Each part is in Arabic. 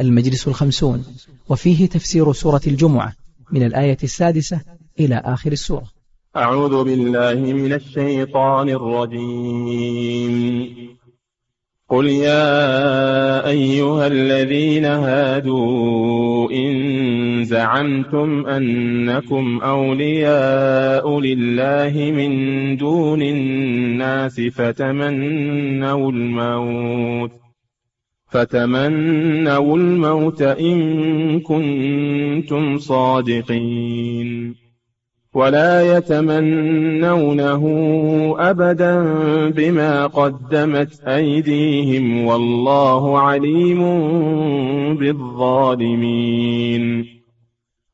المجلس الخمسون وفيه تفسير سورة الجمعة من الآية السادسة إلى آخر السورة. أعوذ بالله من الشيطان الرجيم. قل يا أيها الذين هادوا إن زعمتم أنكم أولياء لله من دون الناس فتمنوا الموت. فتمنوا الموت إن كنتم صادقين ولا يتمنونه أبدا بما قدمت أيديهم والله عليم بالظالمين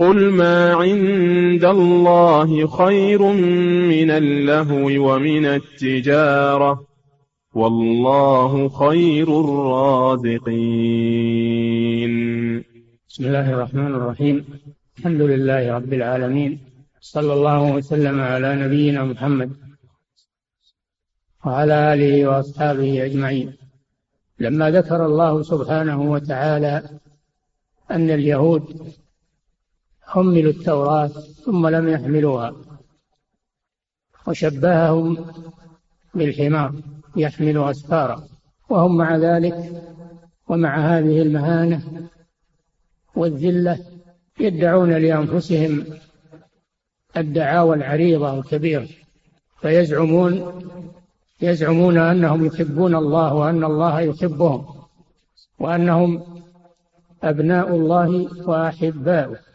قل ما عند الله خير من اللهو ومن التجارة والله خير الرازقين. بسم الله الرحمن الرحيم. الحمد لله رب العالمين. صلى الله وسلم على نبينا محمد وعلى آله وأصحابه أجمعين. لما ذكر الله سبحانه وتعالى أن اليهود حملوا التوراة ثم لم يحملوها. وشبههم بالحمار يحمل أسفارا. وهم مع ذلك ومع هذه المهانة والذلة يدعون لأنفسهم الدعاوى العريضة الكبيرة فيزعمون يزعمون أنهم يحبون الله وأن الله يحبهم وأنهم أبناء الله وأحباؤه.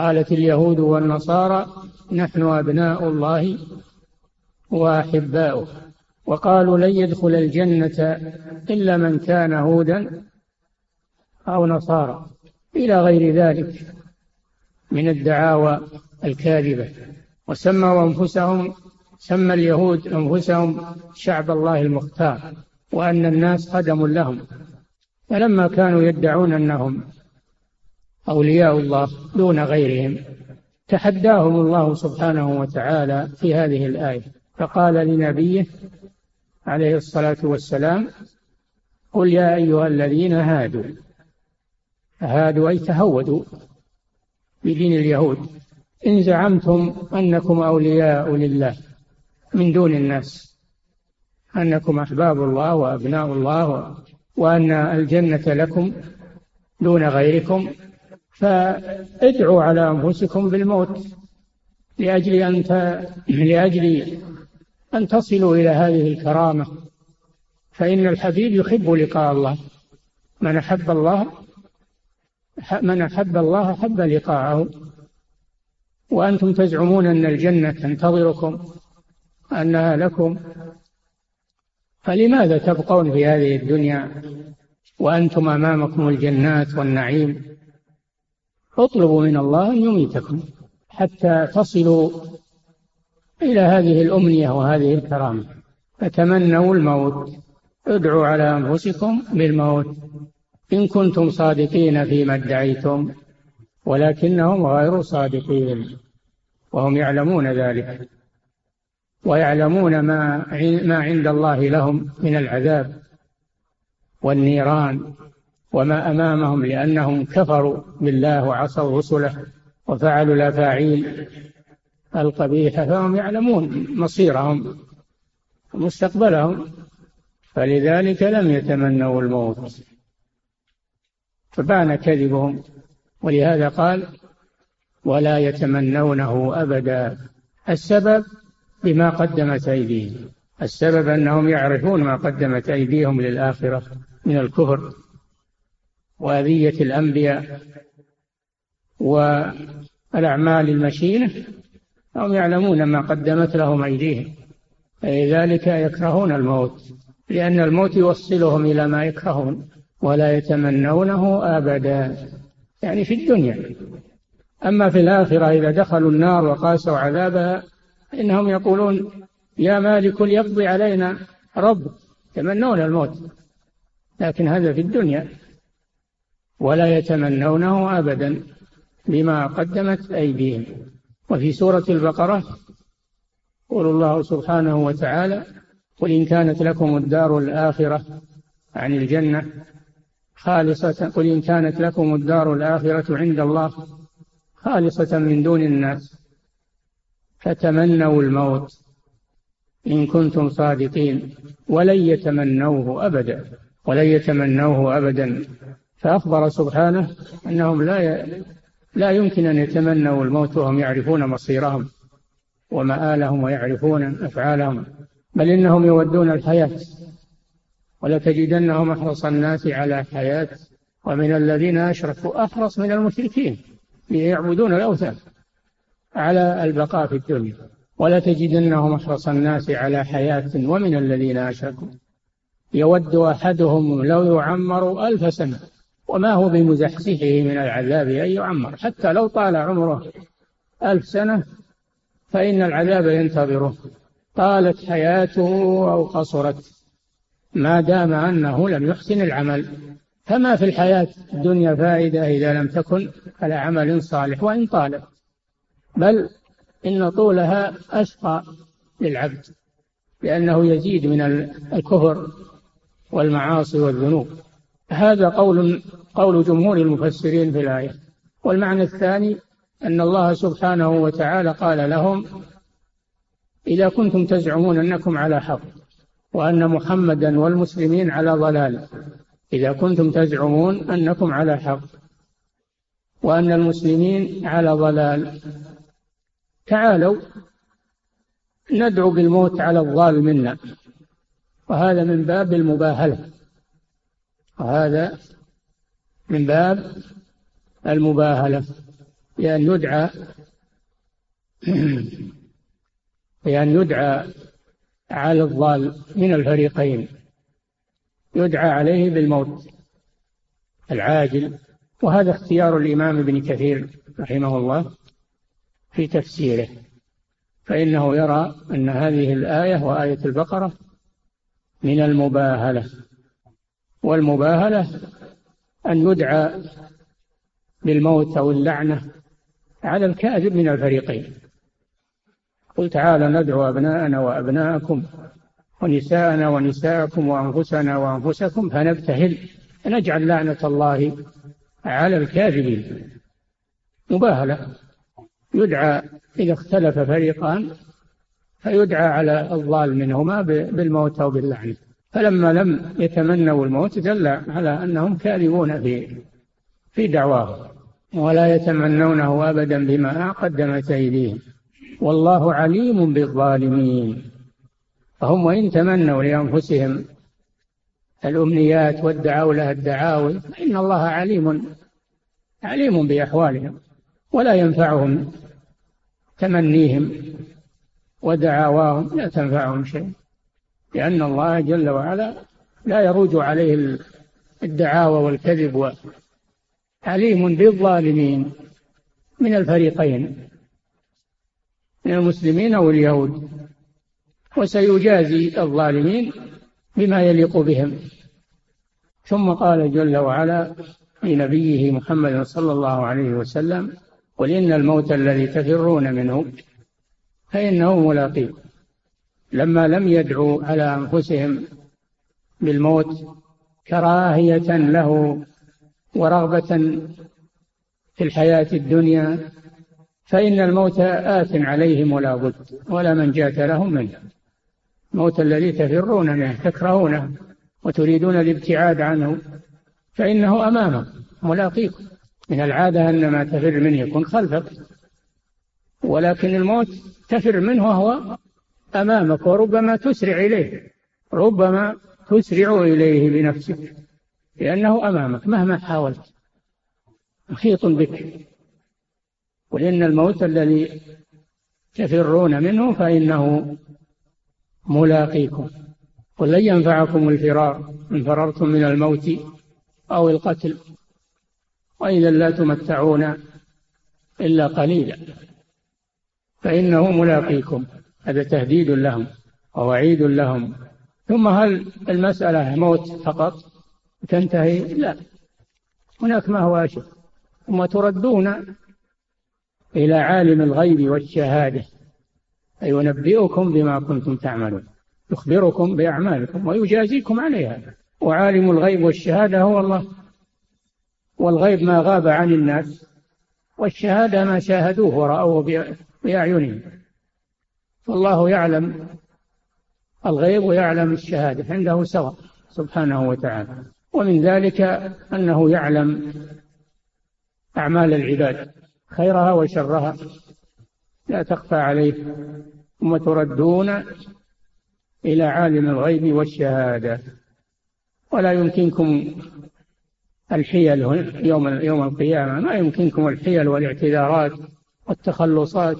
قالت اليهود والنصارى نحن أبناء الله وأحباؤه. وقالوا لن يدخل الجنة إلا من كان هودا أو نصارى. إلى غير ذلك من الدعاوى الكاذبة. وسموا أنفسهم سمى اليهود أنفسهم شعب الله المختار وأن الناس قدم لهم. فلما كانوا يدعون أنهم أولياء الله دون غيرهم. تحداهم الله سبحانه وتعالى في هذه الآية فقال لنبيه عليه الصلاة والسلام قل يا أيها الذين هادوا هادوا أي تهودوا بدين اليهود إن زعمتم أنكم أولياء لله من دون الناس أنكم أحباب الله وأبناء الله وأن الجنة لكم دون غيركم فادعوا على أنفسكم بالموت لأجل أن لأجل أن تصلوا إلى هذه الكرامة. فإن الحبيب يحب لقاء الله. من أحب الله من أحب الله أحب لقاءه. وأنتم تزعمون أن الجنة تنتظركم أنها لكم. فلماذا تبقون في هذه الدنيا وأنتم أمامكم الجنات والنعيم؟ اطلبوا من الله أن يميتكم حتى تصلوا إلى هذه الأمنية وهذه الكرامة. فتمنوا الموت. ادعوا على أنفسكم بالموت. إن كنتم صادقين فيما ادعيتم ولكنهم غير صادقين. وهم يعلمون ذلك. ويعلمون ما ما عند الله لهم من العذاب والنيران. وما أمامهم لأنهم كفروا بالله وعصوا رسله وفعلوا الأفاعيل القبيحة فهم يعلمون مصيرهم مستقبلهم فلذلك لم يتمنوا الموت. فبان كذبهم ولهذا قال ولا يتمنونه أبدا. السبب بما قدمت أيديهم السبب أنهم يعرفون ما قدمت أيديهم للآخرة من الكفر. وأذية الأنبياء والأعمال المشينة هم يعلمون ما قدمت لهم أيديهم. فلذلك يكرهون الموت لأن الموت يوصلهم إلى ما يكرهون ولا يتمنونه أبدا يعني في الدنيا. أما في الآخرة إذا دخلوا النار وقاسوا عذابها إنهم يقولون يا مالك ليقضي علينا رب يتمنون الموت لكن هذا في الدنيا. ولا يتمنونه أبدا بما قدمت أيديهم. وفي سورة البقرة يقول الله سبحانه وتعالى قل إن كانت لكم الدار الآخرة عن الجنة خالصة قل إن كانت لكم الدار الآخرة عند الله خالصة من دون الناس فتمنوا الموت إن كنتم صادقين ولن يتمنوه أبدا ولن يتمنوه أبدا. فأخبر سبحانه أنهم لا ي... لا يمكن أن يتمنوا الموت وهم يعرفون مصيرهم ومآلهم ويعرفون أفعالهم بل إنهم يودون الحياة ولتجدنهم أحرص الناس على حياة ومن الذين أشركوا أحرص من المشركين يعبدون الأوثان على البقاء في الدنيا. ولا تجدنهم أحرص الناس على حياة ومن الذين أشركوا يود أحدهم لو يعمر ألف سنة. وما هو بمزحزحه من العذاب أن يعمر. حتى لو طال عمره ألف سنة فإن العذاب ينتظره. طالت حياته أو قصرت ما دام أنه لم يحسن العمل. فما في الحياة الدنيا فائدة إذا لم تكن على عمل صالح وإن طالت. بل إن طولها أشقى للعبد لأنه يزيد من الكفر والمعاصي والذنوب. هذا قول قول جمهور المفسرين في الآية. والمعنى الثاني أن الله سبحانه وتعالى قال لهم إذا كنتم تزعمون أنكم على حق وأن محمدا والمسلمين على ضلال إذا كنتم تزعمون أنكم على حق وأن المسلمين على ضلال. تعالوا ندعو بالموت على الضال منا وهذا من باب المباهلة وهذا من باب المباهلة بأن يدعى بأن يدعى على الضال من الفريقين. يدعى عليه بالموت العاجل وهذا اختيار الإمام ابن كثير رحمه الله في تفسيره. فإنه يرى أن هذه الآية وآية البقرة من المباهلة والمباهلة أن يدعى بالموت أو اللعنة على الكاذب من الفريقين. قل تعالى ندعو أبناءنا وأبناءكم ونساءنا ونساءكم وأنفسنا وأنفسكم فنبتهل نجعل لعنة الله على الكاذبين. مباهلة. يدعى إذا اختلف فريقان فيدعى على الضال منهما بالموت أو باللعنة. فلما لم يتمنوا الموت دل على أنهم كاذبون في في دعواهم ولا يتمنونه أبدا بما قدمت أيديهم. والله عليم بالظالمين. فهم وإن تمنوا لأنفسهم الأمنيات وادعوا لها الدعاوي فإن الله عليم عليم بأحوالهم ولا ينفعهم تمنيهم ودعاواهم لا تنفعهم شيء. لأن الله جل وعلا لا يروج عليه الدعاوى والكذب عليم بالظالمين من الفريقين من المسلمين أو اليهود وسيجازي الظالمين بما يليق بهم. ثم قال جل وعلا لنبيه محمد صلى الله عليه وسلم قل إن الموت الذي تفرون منه فإنه ملاقيه لما لم يدعوا على أنفسهم بالموت كراهية له ورغبة في الحياة الدنيا فإن الموت آت عليهم ولا بد ولا منجاة لهم منه. الموت الذي تفرون منه تكرهونه وتريدون الابتعاد عنه فإنه أمامك ملاقيكم من العادة أن ما تفر منه يكون خلفك ولكن الموت تفر منه وهو أمامك وربما تسرع إليه ربما تسرع إليه بنفسك لأنه أمامك مهما حاولت محيط بك. وإن الموت الذي تفرون منه فإنه ملاقيكم. قل لن ينفعكم الفرار إن فررتم من الموت أو القتل وإذا لا تمتعون إلا قليلا فإنه ملاقيكم. هذا تهديد لهم ووعيد لهم. ثم هل المسألة موت فقط؟ تنتهي؟ لا. هناك ما هو أشد. ثم تردون إلى عالم الغيب والشهادة. فينبئكم بما كنتم تعملون. يخبركم بأعمالكم ويجازيكم عليها. وعالم الغيب والشهادة هو الله. والغيب ما غاب عن الناس والشهادة ما شاهدوه ورأوه بأعينهم. فالله يعلم الغيب ويعلم الشهادة عنده سواء سبحانه وتعالى. ومن ذلك أنه يعلم أعمال العباد خيرها وشرها. لا تخفى عليه ثم تردون إلى عالم الغيب والشهادة. ولا يمكنكم الحيل يوم يوم القيامة. ما يمكنكم الحيل والإعتذارات والتخلصات.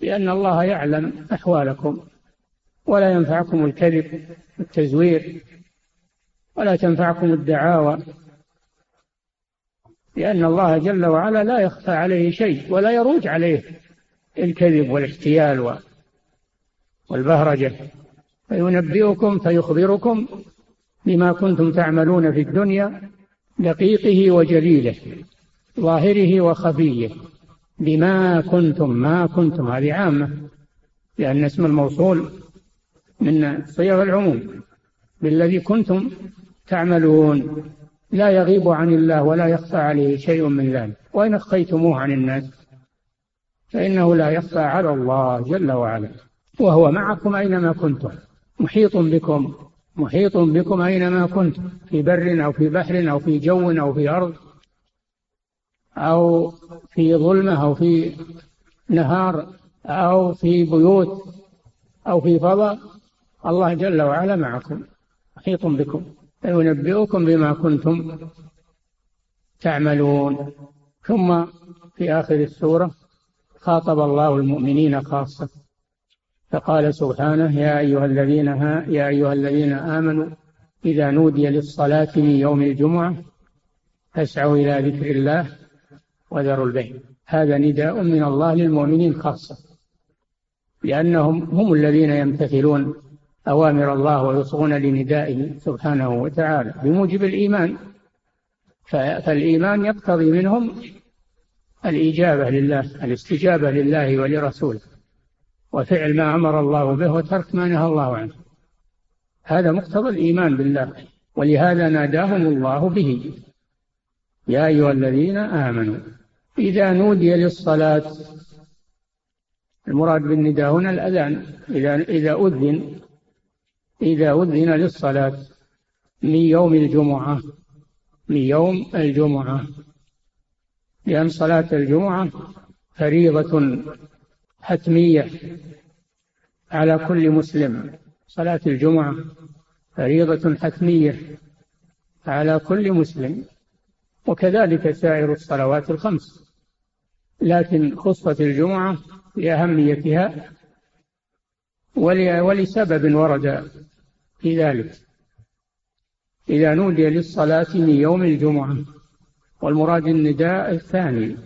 لأن الله يعلم أحوالكم ولا ينفعكم الكذب والتزوير ولا تنفعكم الدعاوى لأن الله جل وعلا لا يخفى عليه شيء ولا يروج عليه الكذب والاحتيال والبهرجة. فينبئكم فيخبركم بما كنتم تعملون في الدنيا دقيقه وجليله ظاهره وخفيه. بما كنتم ما كنتم. هذه عامة لأن اسم الموصول من صيغ العموم. بالذي كنتم تعملون لا يغيب عن الله ولا يخفى عليه شيء من ذلك. وإن أخفيتموه عن الناس فإنه لا يخفى على الله جل وعلا. وهو معكم أينما كنتم. محيط بكم محيط بكم أينما كنتم. في بر أو في بحر أو في جو أو في أرض. أو في ظلمة أو في نهار أو في بيوت أو في فضاء الله جل وعلا معكم محيط بكم فينبئكم بما كنتم تعملون. ثم في آخر السورة خاطب الله المؤمنين خاصة فقال سبحانه يا أيها الذين ها يا أيها الذين آمنوا إذا نودي للصلاة من يوم الجمعة فاسعوا إلى ذكر الله وذروا البيع. هذا نداء من الله للمؤمنين خاصة لأنهم هم الذين يمتثلون أوامر الله ويصغون لندائه سبحانه وتعالى بموجب الإيمان. فالإيمان يقتضي منهم الإجابة لله الاستجابة لله ولرسوله وفعل ما أمر الله به وترك ما نهى الله عنه. هذا مقتضى الإيمان بالله ولهذا ناداهم الله به. يا أيها الذين آمنوا إذا نودي للصلاة. المراد بالنداء هنا الأذان. إذا إذا أذن إذا أذن للصلاة. من يوم الجمعة. من يوم الجمعة. لأن صلاة الجمعة فريضة حتمية على كل مسلم. صلاة الجمعة فريضة حتمية على كل مسلم. وكذلك سائر الصلوات الخمس. لكن خصت الجمعة لأهميتها ولسبب ورد في ذلك. إذا نودي للصلاة من يوم الجمعة والمراد النداء الثاني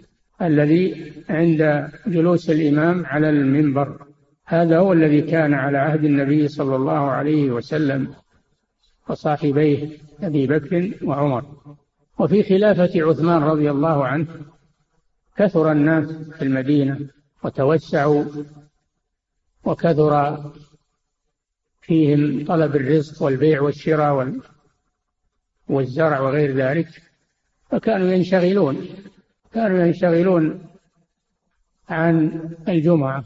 الذي عند جلوس الإمام على المنبر. هذا هو الذي كان على عهد النبي صلى الله عليه وسلم وصاحبيه أبي بكر وعمر. وفي خلافة عثمان رضي الله عنه كثر الناس في المدينة وتوسعوا وكثر فيهم طلب الرزق والبيع والشراء والزرع وغير ذلك فكانوا ينشغلون كانوا ينشغلون عن الجمعة.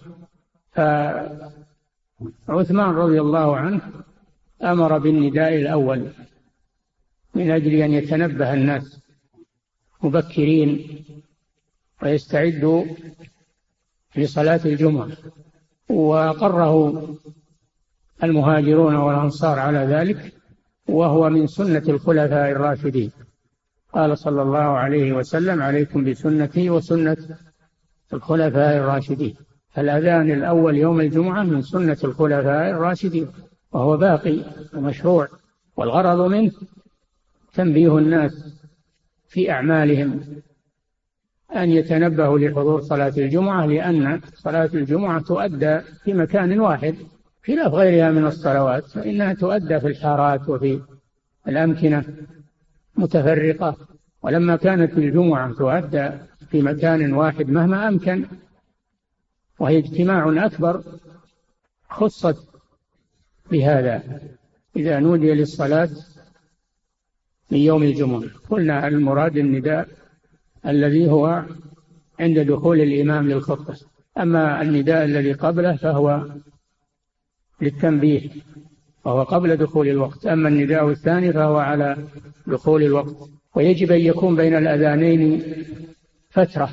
فعثمان رضي الله عنه أمر بالنداء الأول من أجل أن يتنبه الناس مبكرين ويستعدوا لصلاة الجمعة. وأقره المهاجرون والأنصار على ذلك وهو من سنة الخلفاء الراشدين. قال صلى الله عليه وسلم عليكم بسنتي وسنة الخلفاء الراشدين. فالأذان الأول يوم الجمعة من سنة الخلفاء الراشدين وهو باقي ومشروع. والغرض منه تنبيه الناس في أعمالهم أن يتنبهوا لحضور صلاة الجمعة لأن صلاة الجمعة تؤدى في مكان واحد خلاف غيرها من الصلوات فإنها تؤدى في الحارات وفي الأمكنة متفرقة. ولما كانت الجمعة تؤدى في مكان واحد مهما أمكن وهي اجتماع أكبر خصت بهذا. إذا نودي للصلاة من يوم الجمعة قلنا المراد النداء الذي هو عند دخول الإمام للخطبة. أما النداء الذي قبله فهو للتنبيه وهو قبل دخول الوقت. أما النداء الثاني فهو على دخول الوقت. ويجب أن يكون بين الأذانين فترة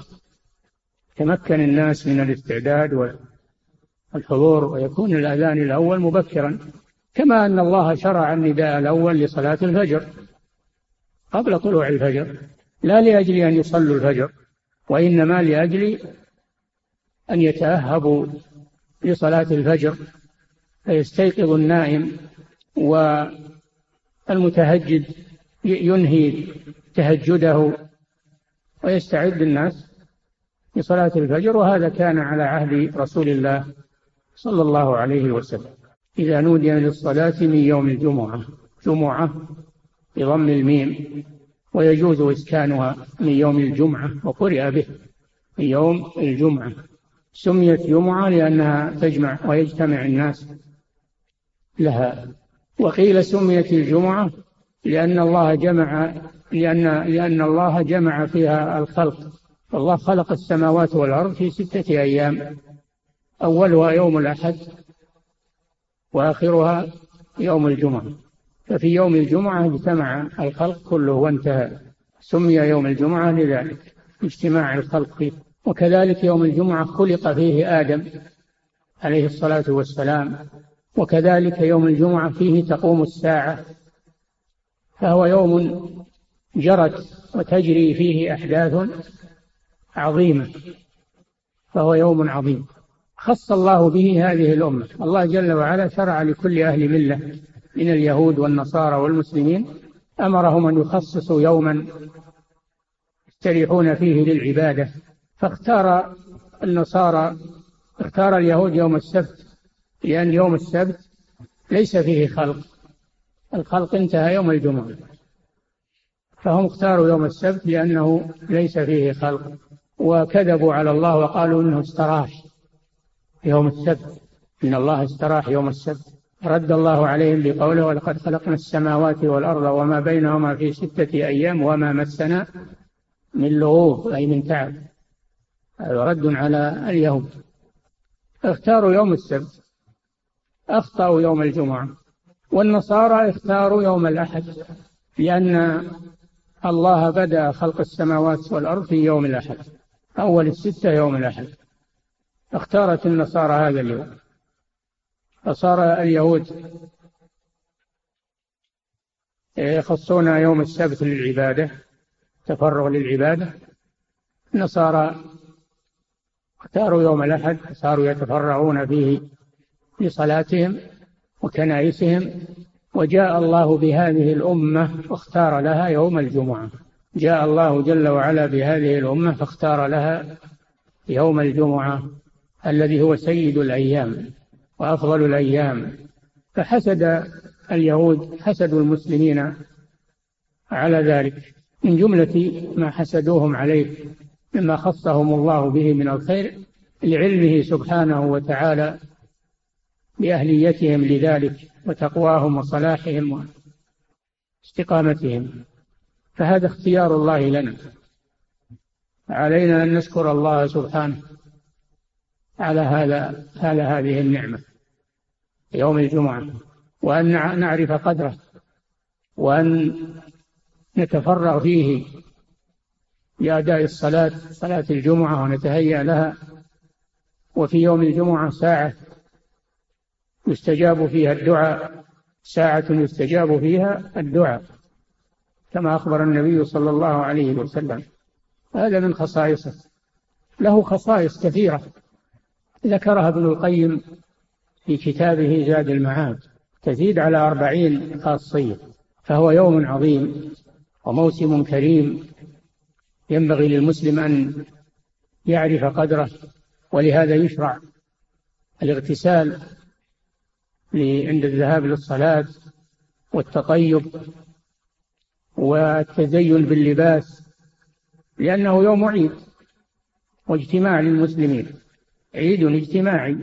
تمكن الناس من الاستعداد والحضور ويكون الأذان الأول مبكرا كما أن الله شرع النداء الأول لصلاة الفجر قبل طلوع الفجر. لا لأجل أن يصلوا الفجر وإنما لأجل أن يتأهبوا لصلاة الفجر فيستيقظ النائم والمتهجد ينهي تهجده ويستعد الناس لصلاة الفجر وهذا كان على عهد رسول الله صلى الله عليه وسلم. إذا نودي للصلاة من يوم الجمعة جمعة بضم الميم ويجوز إسكانها من يوم الجمعة وقرئ به من يوم الجمعة. سميت جمعة لأنها تجمع ويجتمع الناس لها. وقيل سميت الجمعة لأن الله جمع لأن لأن الله جمع فيها الخلق. الله خلق السماوات والأرض في ستة أيام أولها يوم الأحد وآخرها يوم الجمعة. ففي يوم الجمعة اجتمع الخلق كله وانتهى. سمي يوم الجمعة لذلك اجتماع الخلق. فيه وكذلك يوم الجمعة خلق فيه آدم عليه الصلاة والسلام. وكذلك يوم الجمعة فيه تقوم الساعة. فهو يوم جرت وتجري فيه أحداث عظيمة. فهو يوم عظيم. خص الله به هذه الأمة. الله جل وعلا شرع لكل أهل ملة من اليهود والنصارى والمسلمين أمرهم أن يخصصوا يوما يستريحون فيه للعبادة. فاختار النصارى اختار اليهود يوم السبت لأن يوم السبت ليس فيه خلق. الخلق انتهى يوم الجمعة. فهم اختاروا يوم السبت لأنه ليس فيه خلق. وكذبوا على الله وقالوا إنه استراح يوم السبت. إن الله استراح يوم السبت. رد الله عليهم بقوله ولقد خلقنا السماوات والأرض وما بينهما في ستة أيام وما مسنا من لغوب أي من تعب. هذا رد على اليهود. اختاروا يوم السبت. أخطأوا يوم الجمعة. والنصارى اختاروا يوم الأحد لأن الله بدأ خلق السماوات والأرض في يوم الأحد أول الستة يوم الأحد. اختارت النصارى هذا اليوم. فصار اليهود يخصون يوم السبت للعبادة تفرغ للعبادة. النصارى اختاروا يوم الأحد صاروا يتفرغون فيه لصلاتهم وكنائسهم. وجاء الله بهذه الأمة واختار لها يوم الجمعة. جاء الله جل وعلا بهذه الأمة فاختار لها يوم الجمعة الذي هو سيد الأيام. وأفضل الأيام. فحسد اليهود حسدوا المسلمين على ذلك. من جملة ما حسدوهم عليه مما خصهم الله به من الخير لعلمه سبحانه وتعالى بأهليتهم لذلك وتقواهم وصلاحهم واستقامتهم. فهذا اختيار الله لنا. علينا أن نشكر الله سبحانه على هذا على هذه النعمة. يوم الجمعة وأن نعرف قدره وأن نتفرغ فيه لأداء الصلاة صلاة الجمعة ونتهيأ لها. وفي يوم الجمعة ساعة يستجاب فيها الدعاء ساعة يستجاب فيها الدعاء كما أخبر النبي صلى الله عليه وسلم. هذا من خصائصه. له خصائص كثيرة. ذكرها ابن القيم في كتابه زاد المعاد تزيد على أربعين خاصية فهو يوم عظيم وموسم كريم. ينبغي للمسلم أن يعرف قدره ولهذا يشرع الاغتسال عند الذهاب للصلاة والتطيب والتزين باللباس لأنه يوم عيد واجتماع للمسلمين عيد اجتماعي.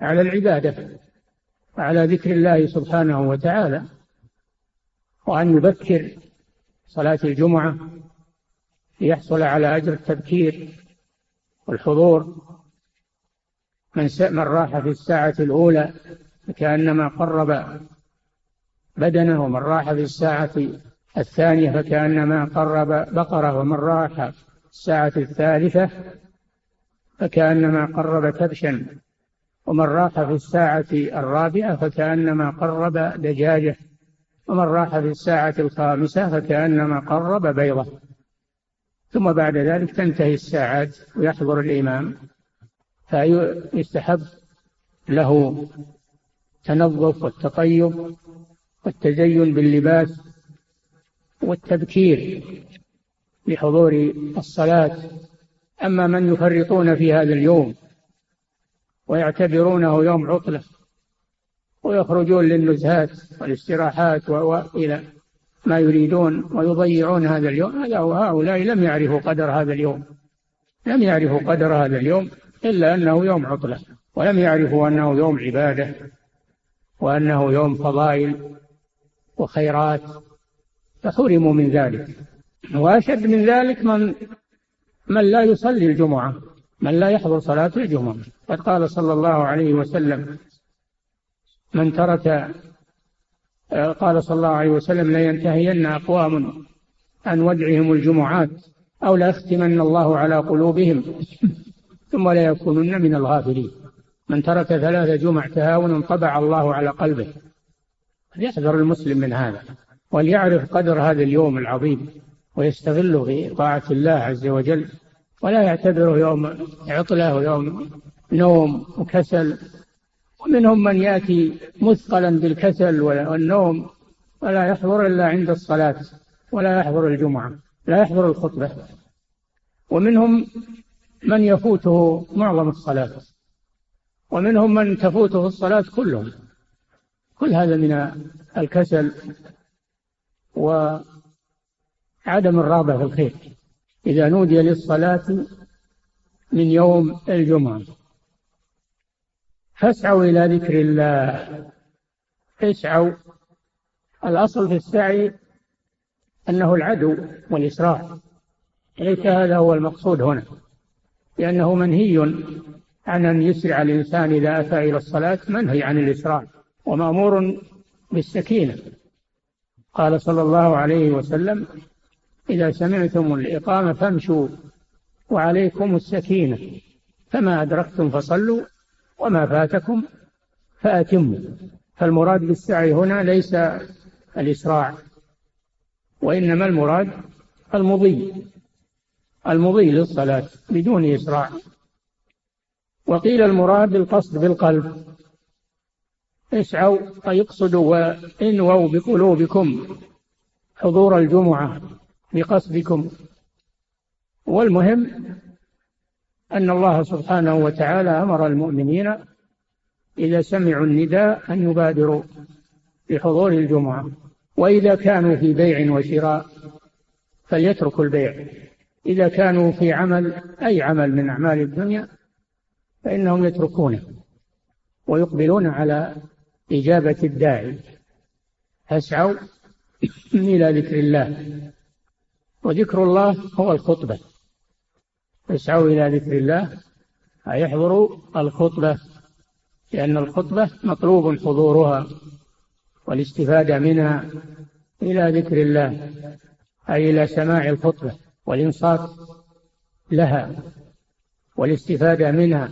على العبادة وعلى ذكر الله سبحانه وتعالى وأن يبكر صلاة الجمعة ليحصل على أجر التبكير والحضور. من من راح في الساعة الأولى فكأنما قرب بدنه ومن راح في الساعة الثانية فكأنما قرب بقرة ومن راح الساعة الثالثة فكأنما قرب كبشا. ومن راح في الساعة الرابعة فكأنما قرب دجاجة. ومن راح في الساعة الخامسة فكأنما قرب بيضة. ثم بعد ذلك تنتهي الساعات ويحضر الإمام. فيستحب له التنظف والتطيب والتزين باللباس والتبكير لحضور الصلاة. أما من يفرطون في هذا اليوم ويعتبرونه يوم عطلة ويخرجون للنزهات والاستراحات وإلى ما يريدون ويضيعون هذا اليوم. هذا هؤلاء لم يعرفوا قدر هذا اليوم لم يعرفوا قدر هذا اليوم إلا أنه يوم عطلة ولم يعرفوا أنه يوم عبادة وأنه يوم فضائل وخيرات فحرموا من ذلك. وأشد من ذلك من من لا يصلي الجمعة. من لا يحضر صلاة الجمعة قد قال صلى الله عليه وسلم من ترك قال صلى الله عليه وسلم لينتهين أقوام عن ودعهم الجمعات أو ليختمن الله على قلوبهم ثم لا يكونن من الغافلين. من ترك ثلاث جمع تهاونا طبع الله على قلبه. يحذر المسلم من هذا وليعرف قدر هذا اليوم العظيم ويستغله في طاعة الله عز وجل. ولا يعتبره يوم عطلة ويوم نوم وكسل. ومنهم من يأتي مثقلا بالكسل والنوم ولا يحضر إلا عند الصلاة ولا يحضر الجمعة لا يحضر الخطبة. ومنهم من يفوته معظم الصلاة. ومنهم من تفوته الصلاة كلهم. كل هذا من الكسل وعدم الرغبة في الخير. إذا نودي للصلاة من يوم الجمعة. فاسعوا إلى ذكر الله. اسعوا. الأصل في السعي أنه العدو والإسراع ليس هذا هو المقصود هنا. لأنه منهي عن أن يسرع الإنسان إذا أتى إلى الصلاة منهي عن الإسراع ومأمور بالسكينة. قال صلى الله عليه وسلم إذا سمعتم الإقامة فامشوا وعليكم السكينة فما أدركتم فصلوا وما فاتكم فأتموا. فالمراد بالسعي هنا ليس الإسراع وإنما المراد المضي المضي للصلاة بدون إسراع. وقيل المراد بالقصد بالقلب. اسعوا أي اقصدوا وانووا بقلوبكم حضور الجمعة. بقصدكم والمهم أن الله سبحانه وتعالى أمر المؤمنين إذا سمعوا النداء أن يبادروا بحضور الجمعة وإذا كانوا في بيع وشراء فليتركوا البيع. إذا كانوا في عمل أي عمل من أعمال الدنيا فإنهم يتركونه ويقبلون على إجابة الداعي. فاسعوا إلى ذكر الله. وذكر الله هو الخطبة. اسعوا إلى ذكر الله. أي احضروا الخطبة؟ لأن الخطبة مطلوب حضورها والاستفادة منها إلى ذكر الله أي إلى سماع الخطبة والإنصات لها والاستفادة منها.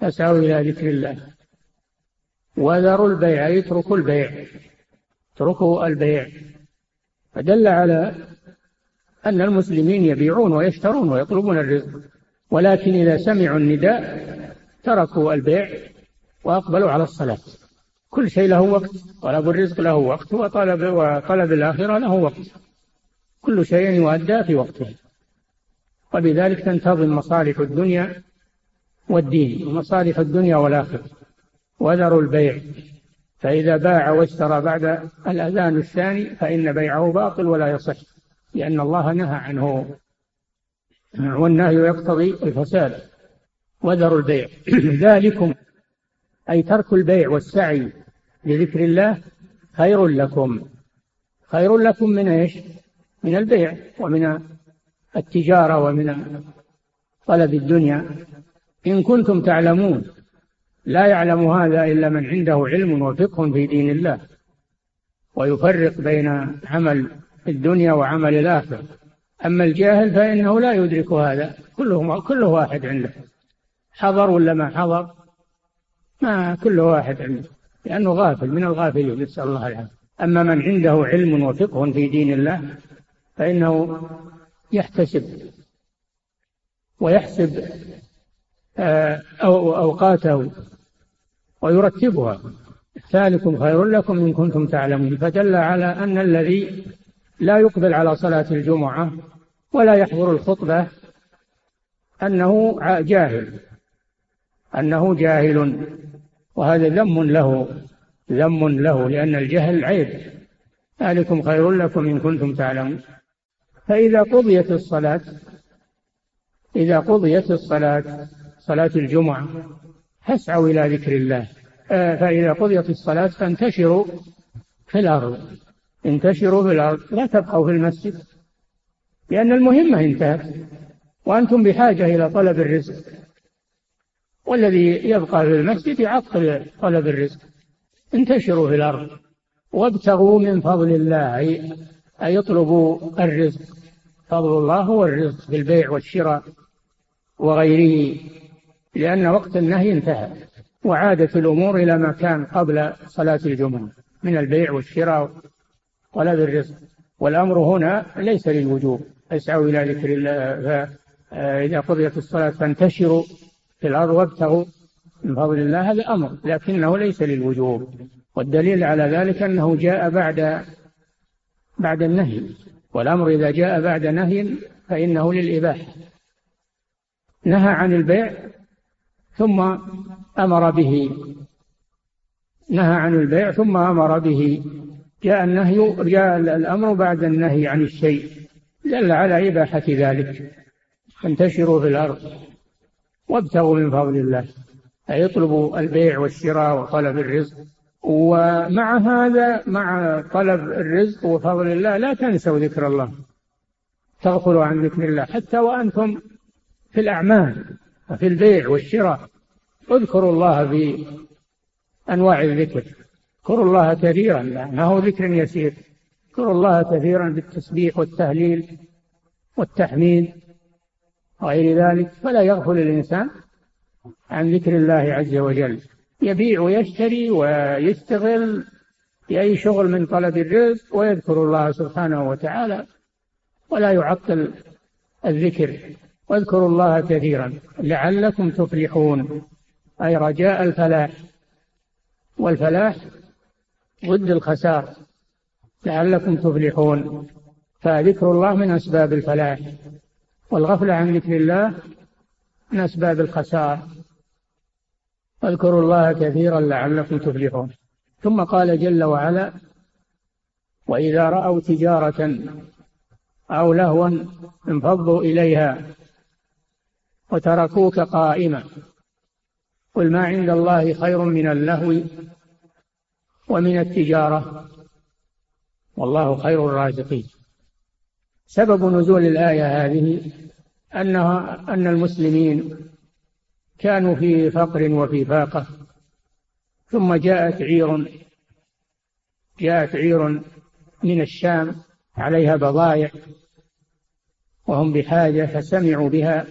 فاسعوا إلى ذكر الله. وذروا البيع اتركوا البيع اتركوا البيع. فدل على أن المسلمين يبيعون ويشترون ويطلبون الرزق. ولكن إذا سمعوا النداء تركوا البيع وأقبلوا على الصلاة. كل شيء له وقت. طلب الرزق له وقت وطلب وطلب الآخرة له وقت. كل شيء يؤدى في وقته. وبذلك تنتظم مصالح الدنيا والدين ومصالح الدنيا والآخرة. وذروا البيع. فإذا باع واشترى بعد الأذان الثاني فإن بيعه باطل ولا يصح. لأن الله نهى عنه. والنهي يقتضي الفساد وذروا البيع. ذلكم أي ترك البيع والسعي لذكر الله خير لكم. خير لكم من إيش؟ من البيع ومن التجارة ومن طلب الدنيا. إن كنتم تعلمون لا يعلم هذا إلا من عنده علم وفقه في دين الله ويفرق بين عمل الدنيا وعمل الآخرة. أما الجاهل فإنه لا يدرك هذا. كله كله واحد عنده. حضر ولا ما حضر؟ ما كل واحد عنده. لأنه غافل من الغافلين نسأل الله العافية. أما من عنده علم وفقه في دين الله فإنه يحتسب. ويحسب آه، أوقاته. ويرتبها. ذلكم خير لكم إن كنتم تعلمون. فدل على أن الذي لا يقبل على صلاة الجمعة ولا يحضر الخطبة أنه جاهل أنه جاهل وهذا ذم له ذم له لأن الجهل عيب. ذلكم خير لكم إن كنتم تعلمون. فإذا قضيت الصلاة إذا قضيت الصلاة صلاة الجمعة فاسعوا إلى ذكر الله. آه، فإذا قضيت الصلاة فانتشروا في الأرض. انتشروا في الأرض لا تبقوا في المسجد لأن المهمة انتهت وأنتم بحاجة إلى طلب الرزق. والذي يبقى في المسجد يعطل طلب الرزق. انتشروا في الأرض وابتغوا من فضل الله أي, اطلبوا الرزق فضل الله هو الرزق بالبيع والشراء وغيره لأن وقت النهي انتهى وعادت الأمور إلى ما كان قبل صلاة الجمعة من البيع والشراء طلب الرزق والأمر هنا ليس للوجوب. اسعوا إلى ذكر الله. فإذا قضيت الصلاة فانتشروا في الأرض وابتغوا من فضل الله. هذا أمر لكنه ليس للوجوب. والدليل على ذلك أنه جاء بعد بعد النهي. والأمر إذا جاء بعد نهي فإنه للإباحة. نهى عن البيع ثم أمر به. نهى عن البيع ثم أمر به. جاء النهي جاء الأمر بعد النهي عن الشيء دل على إباحة ذلك. انتشروا في الأرض وابتغوا من فضل الله أي اطلبوا البيع والشراء وطلب الرزق. ومع هذا مع طلب الرزق وفضل الله لا تنسوا ذكر الله. تغفلوا عن ذكر الله حتى وأنتم في الأعمال وفي البيع والشراء. اذكروا الله في أنواع الذكر. اذكروا الله كثيرا. ما هو ذكر يسير؟ اذكروا الله كثيرا بالتسبيح والتهليل والتحميد وغير ذلك. فلا يغفل الإنسان عن ذكر الله عز وجل. يبيع ويشتري ويشتغل أي شغل من طلب الرزق ويذكر الله سبحانه وتعالى ولا يعطل الذكر. واذكروا الله كثيرا. لعلكم تفلحون. أي رجاء الفلاح. والفلاح ضد الخسار لعلكم تفلحون. فذكر الله من أسباب الفلاح والغفلة عن ذكر الله من أسباب الخسار. واذكروا الله كثيرا لعلكم تفلحون. ثم قال جل وعلا وإذا رأوا تجارة أو لهوا انفضوا إليها وتركوك قائما. قل ما عند الله خير من اللهو ومن التجارة. والله خير الرازقين. سبب نزول الآية هذه أنها أن المسلمين كانوا في فقر وفي فاقة. ثم جاءت عير جاءت عير من الشام عليها بضائع وهم بحاجة فسمعوا بها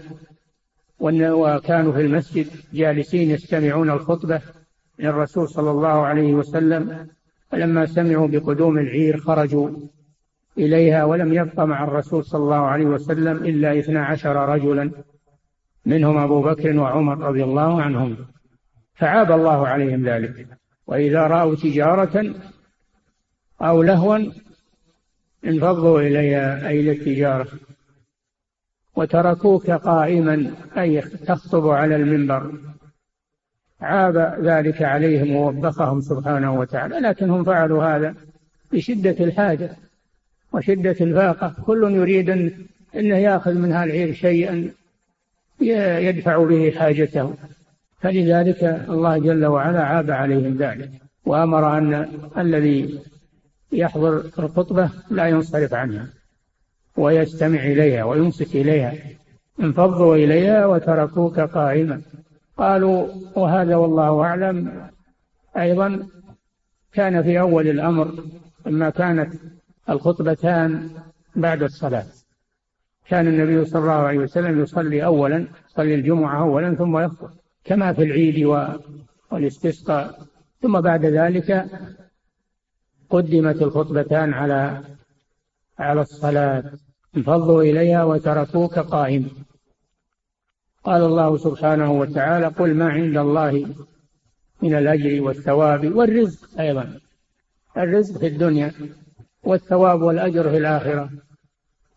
وكانوا في المسجد جالسين يستمعون الخطبة. من الرسول صلى الله عليه وسلم فلما سمعوا بقدوم العير خرجوا إليها ولم يبق مع الرسول صلى الله عليه وسلم إلا اثنا عشر رجلا منهم أبو بكر وعمر رضي الله عنهم. فعاب الله عليهم ذلك. وإذا رأوا تجارة أو لهوا انفضوا إليها أي للتجارة. وتركوك قائما أي تخطب على المنبر. عاب ذلك عليهم ووبخهم سبحانه وتعالى لكنهم فعلوا هذا بشدة الحاجة وشدة الفاقة. كل يريد أن أنه يأخذ من هالعير شيئا يدفع به حاجته. فلذلك الله جل وعلا عاب عليهم ذلك وأمر أن الذي يحضر الخطبة لا ينصرف عنها ويستمع إليها ويمسك إليها. انفضوا إليها وتركوك قائما. قالوا وهذا والله أعلم. أيضا كان في أول الأمر لما كانت الخطبتان بعد الصلاة. كان النبي صلى الله عليه وسلم يصلي أولا يصلي الجمعة أولا ثم يخطب كما في العيد والاستسقاء. ثم بعد ذلك قدمت الخطبتان على على الصلاة. انفضوا إليها وتركوك قائما. قال الله سبحانه وتعالى قل ما عند الله من الأجر والثواب والرزق أيضا. الرزق في الدنيا والثواب والأجر في الآخرة.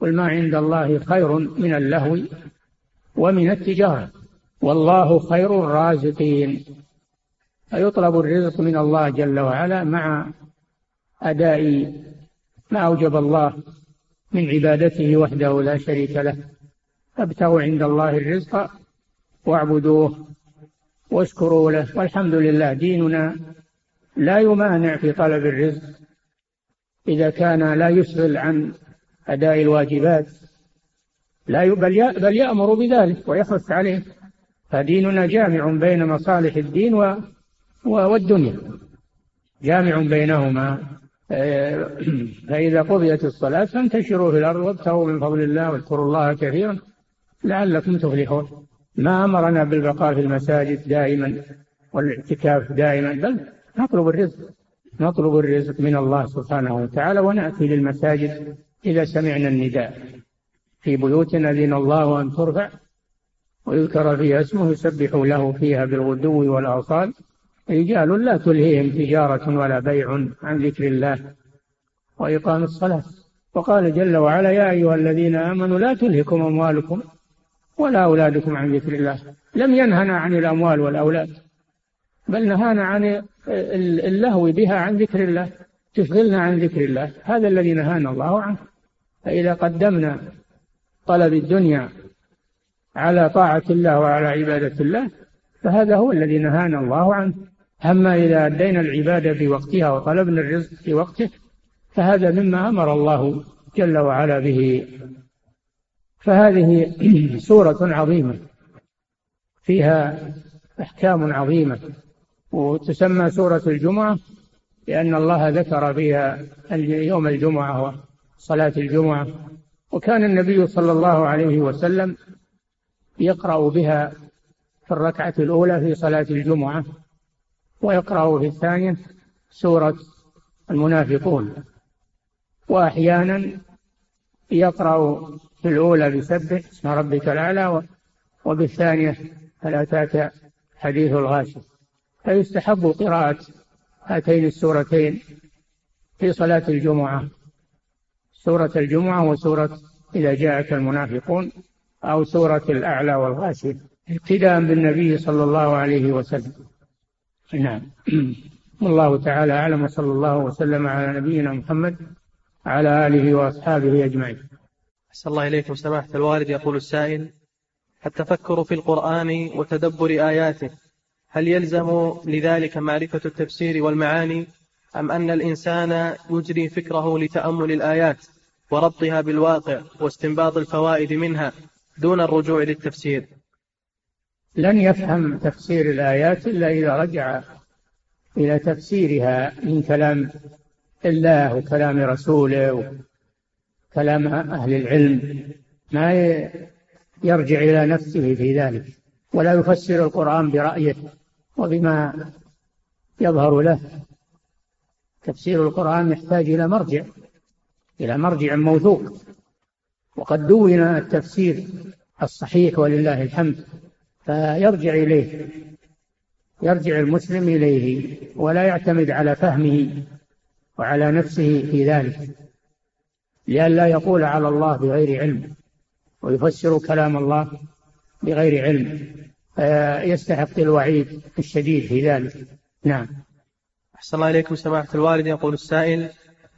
قل ما عند الله خير من اللهو ومن التجارة. والله خير الرازقين. فيطلب الرزق من الله جل وعلا مع أداء ما أوجب الله من عبادته وحده لا شريك له. فابتغوا عند الله الرزق واعبدوه واشكروا له. والحمد لله ديننا لا يمانع في طلب الرزق. إذا كان لا يشغل عن أداء الواجبات لا بل بل يأمر بذلك ويحث عليه. فديننا جامع بين مصالح الدين و والدنيا. جامع بينهما. آه، فإذا قضيت الصلاة فانتشروا في الأرض وابتغوا من فضل الله واذكروا الله كثيرا. لعلكم تفلحون. ما أمرنا بالبقاء في المساجد دائما والاعتكاف دائما بل نطلب الرزق نطلب الرزق من الله سبحانه وتعالى ونأتي للمساجد إذا سمعنا النداء. في بيوت أذن الله أن ترفع ويذكر فيها اسمه يسبح له فيها بالغدو والآصال رجال لا تلهيهم تجارة ولا بيع عن ذكر الله وإقام الصلاة. وقال جل وعلا يا أيها الذين آمنوا لا تلهكم أموالكم ولا أولادكم عن ذكر الله. لم ينهنا عن الأموال والأولاد بل نهانا عن اللهو بها عن ذكر الله تشغلنا عن ذكر الله. هذا الذي نهانا الله عنه. فإذا قدمنا طلب الدنيا على طاعة الله وعلى عبادة الله فهذا هو الذي نهانا الله عنه. أما إذا أدينا العبادة في وقتها وطلبنا الرزق في وقته فهذا مما أمر الله جل وعلا به. فهذه سورة عظيمة فيها أحكام عظيمة وتسمى سورة الجمعة لأن الله ذكر فيها يوم الجمعة وصلاة الجمعة وكان النبي صلى الله عليه وسلم يقرأ بها في الركعة الأولى في صلاة الجمعة ويقرأ في الثانية سورة المنافقون وأحيانا يقرأ في الأولى بسبح اسم ربك الأعلى وبالثانية هل أتاك حديث الغاشي. فيستحب قراءة هاتين السورتين في صلاة الجمعة. سورة الجمعة وسورة إذا جاءك المنافقون أو سورة الأعلى والغاشي. ابتداء بالنبي صلى الله عليه وسلم. نعم. والله تعالى أعلم وصلى الله وسلم على نبينا محمد على آله وأصحابه أجمعين. أحسن الله إليكم. سماحة الوالد يقول السائل التفكر في القرآن وتدبر آياته هل يلزم لذلك معرفة التفسير والمعاني أم أن الإنسان يجري فكره لتأمل الآيات وربطها بالواقع واستنباط الفوائد منها دون الرجوع للتفسير؟ لن يفهم تفسير الآيات إلا إذا رجع إلى تفسيرها من كلام الله وكلام رسوله وكلام أهل العلم ما يرجع إلى نفسه في ذلك ولا يفسر القرآن برأيه وبما يظهر له. تفسير القرآن يحتاج إلى مرجع إلى مرجع موثوق. وقد دون التفسير الصحيح ولله الحمد فيرجع إليه يرجع المسلم إليه ولا يعتمد على فهمه وعلى نفسه في ذلك. لئلا يقول على الله بغير علم ويفسر كلام الله بغير علم. فيستحق الوعيد الشديد في ذلك. نعم. أحسن الله إليكم سماحة الوالد. يقول السائل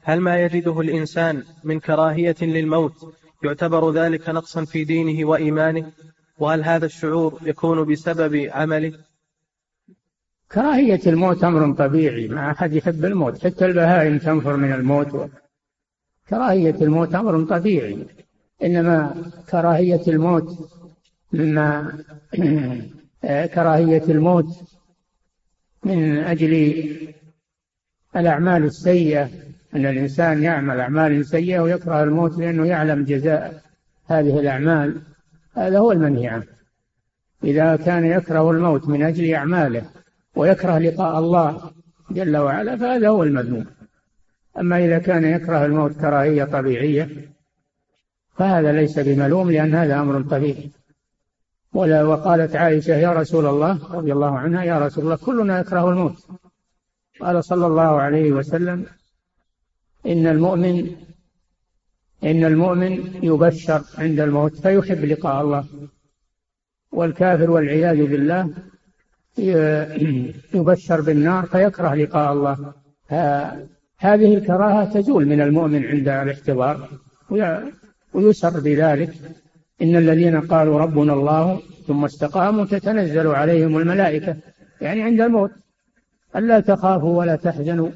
هل ما يجده الإنسان من كراهية للموت يعتبر ذلك نقصا في دينه وإيمانه؟ وهل هذا الشعور يكون بسبب عمله؟ كراهية الموت أمر طبيعي. ما أحد يحب الموت. حتى البهائم تنفر من الموت. كراهية الموت أمر طبيعي إنما كراهية الموت مما كراهية الموت من أجل الأعمال السيئة أن الإنسان يعمل أعمال سيئة ويكره الموت لأنه يعلم جزاء هذه الأعمال. هذا هو المنهي عنه. إذا كان يكره الموت من أجل أعماله ويكره لقاء الله جل وعلا فهذا هو المذموم. أما إذا كان يكره الموت كراهية طبيعية فهذا ليس بملوم لأن هذا أمر طبيعي. ولا وقالت عائشة يا رسول الله رضي الله عنها يا رسول الله كلنا يكره الموت. قال صلى الله عليه وسلم إن المؤمن إن المؤمن يبشر عند الموت فيحب لقاء الله. والكافر والعياذ بالله يبشر بالنار فيكره لقاء الله. هذه الكراهة تزول من المؤمن عند الاحتضار ويسر بذلك إن الذين قالوا ربنا الله ثم استقاموا تتنزل عليهم الملائكة يعني عند الموت. ألا تخافوا ولا تحزنوا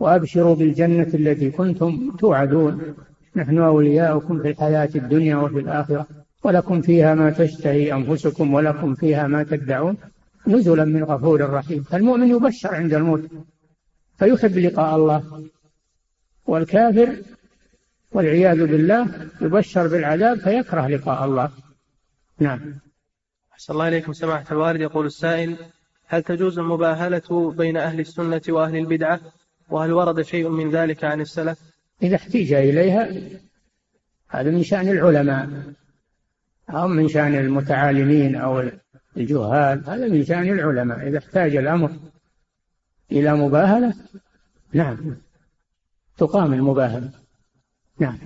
وأبشروا بالجنة التي كنتم توعدون. نحن أولياؤكم في الحياة الدنيا وفي الآخرة ولكم فيها ما تشتهي أنفسكم ولكم فيها ما تدعون. نزلا من غفور رحيم. فالمؤمن يبشر عند الموت. فيحب لقاء الله. والكافر والعياذ بالله يبشر بالعذاب فيكره لقاء الله. نعم. أحسن الله إليكم سماحة الوالد. يقول السائل هل تجوز المباهلة بين أهل السنة وأهل البدعة؟ وهل ورد شيء من ذلك عن السلف؟ إذا احتيج إليها هذا من شأن العلماء. أو من شأن المتعالمين أو الجهال هذا من شأن العلماء. إذا احتاج الأمر إلى مباهلة؟ نعم. تقام المباهلة. نعم.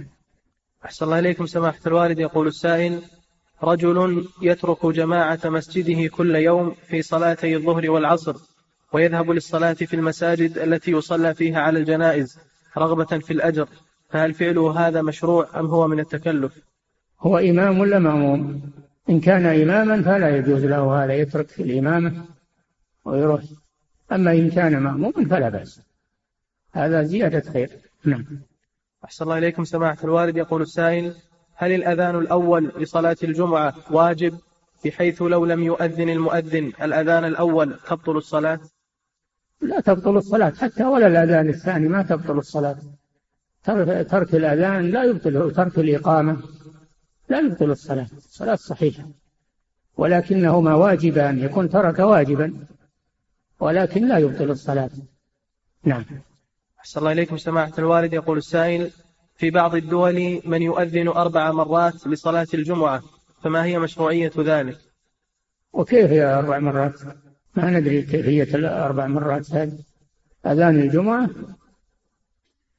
أحسن الله إليكم سماحة الوالد. يقول السائل رجل يترك جماعة مسجده كل يوم في صلاتي الظهر والعصر ويذهب للصلاة في المساجد التي يصلى فيها على الجنائز رغبة في الأجر. فهل فعله هذا مشروع أم هو من التكلف؟ هو إمام ولا مأموم؟ إن كان إماما فلا يجوز له هذا يترك الإمامة ويروح. أما إن كان مأموما فلا بأس. هذا زيادة خير. نعم. أحسن الله إليكم سماحة الوالد. يقول السائل هل الأذان الأول لصلاة الجمعة واجب بحيث لو لم يؤذن المؤذن الأذان الأول تبطل الصلاة؟ لا تبطل الصلاة. حتى ولا الأذان الثاني ما تبطل الصلاة. ترك الأذان لا يبطل ترك الإقامة لا يبطل الصلاة. الصلاة صحيحة. ولكنهما واجبان. يكون ترك واجبا. ولكن لا يبطل الصلاة. نعم. أحسن الله إليكم سماحة الوالد. يقول السائل في بعض الدول من يؤذن أربع مرات لصلاة الجمعة فما هي مشروعية ذلك؟ وكيف هي أربع مرات؟ ما ندري كيفية الأربع مرات هذه. أذان الجمعة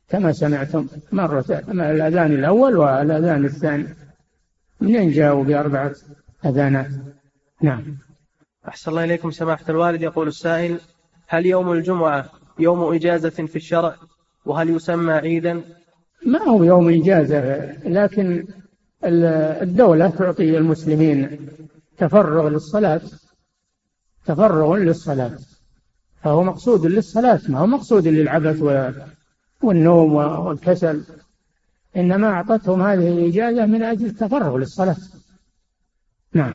كما سمعتم مرة الأذان الأول والأذان الثاني. منين جاءوا بأربعة أذانات؟ نعم. أحسن الله إليكم سماحة الوالد. يقول السائل هل يوم الجمعة يوم إجازة في الشرع؟ وهل يسمى عيدا؟ ما هو يوم إجازة لكن الدولة تعطي المسلمين تفرغ للصلاة تفرغ للصلاة. فهو مقصود للصلاة ما هو مقصود للعبث والنوم والكسل. إنما أعطتهم هذه الإجازة من أجل التفرغ للصلاة. نعم.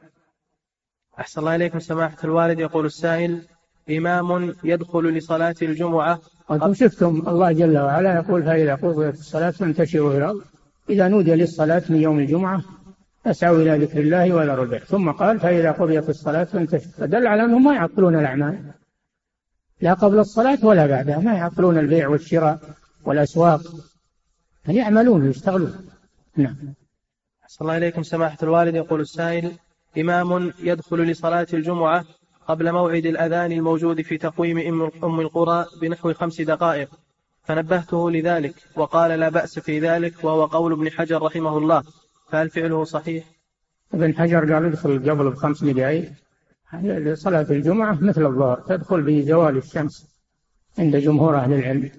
أحسن الله إليكم سماحة الوالد. يقول السائل إمام يدخل لصلاة الجمعة. وأنتم شفتم الله جل وعلا يقول فإذا قضيت الصلاة فانتشروا في الأرض إذا نودي للصلاة من يوم الجمعة فاسعوا إلى ذكر الله ولا البيع ثم قال فإذا قضيت الصلاة فانتشروا. فدل على أنهم ما يعقلون الأعمال. لا قبل الصلاة ولا بعدها. ما يعقلون البيع والشراء والأسواق. يعملون ويشتغلون؟ نعم. أحسن الله إليكم سماحة الوالد. يقول السائل إمام يدخل لصلاة الجمعة قبل موعد الأذان الموجود في تقويم أم القرى بنحو خمس دقائق. فنبهته لذلك وقال لا بأس في ذلك وهو قول ابن حجر رحمه الله. فهل فعله صحيح؟ ابن حجر قال ادخل قبل بخمس دقائق. صلاة الجمعة مثل الظهر تدخل بزوال الشمس عند جمهور أهل العلم.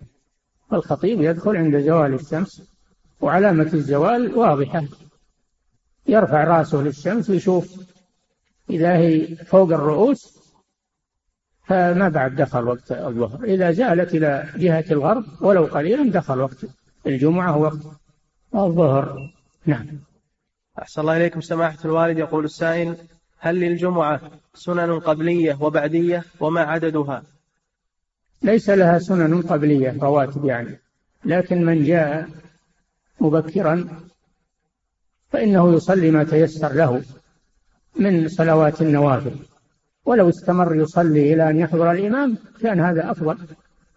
الخطيب يدخل عند زوال الشمس وعلامة الزوال واضحة. يرفع رأسه للشمس ويشوف إذا هي فوق الرؤوس فما بعد دخل وقت الظهر. إذا زالت إلى جهة الغرب ولو قليلا دخل وقت الجمعة وقت الظهر. نعم. أحسن الله إليكم سماحة الوالد. يقول السائل هل للجمعة سنن قبلية وبعدية وما عددها؟ ليس لها سنن قبلية رواتب يعني. لكن من جاء مبكرا فإنه يصلي ما تيسر له من صلوات النوافل. ولو استمر يصلي إلى أن يحضر الإمام كان هذا أفضل.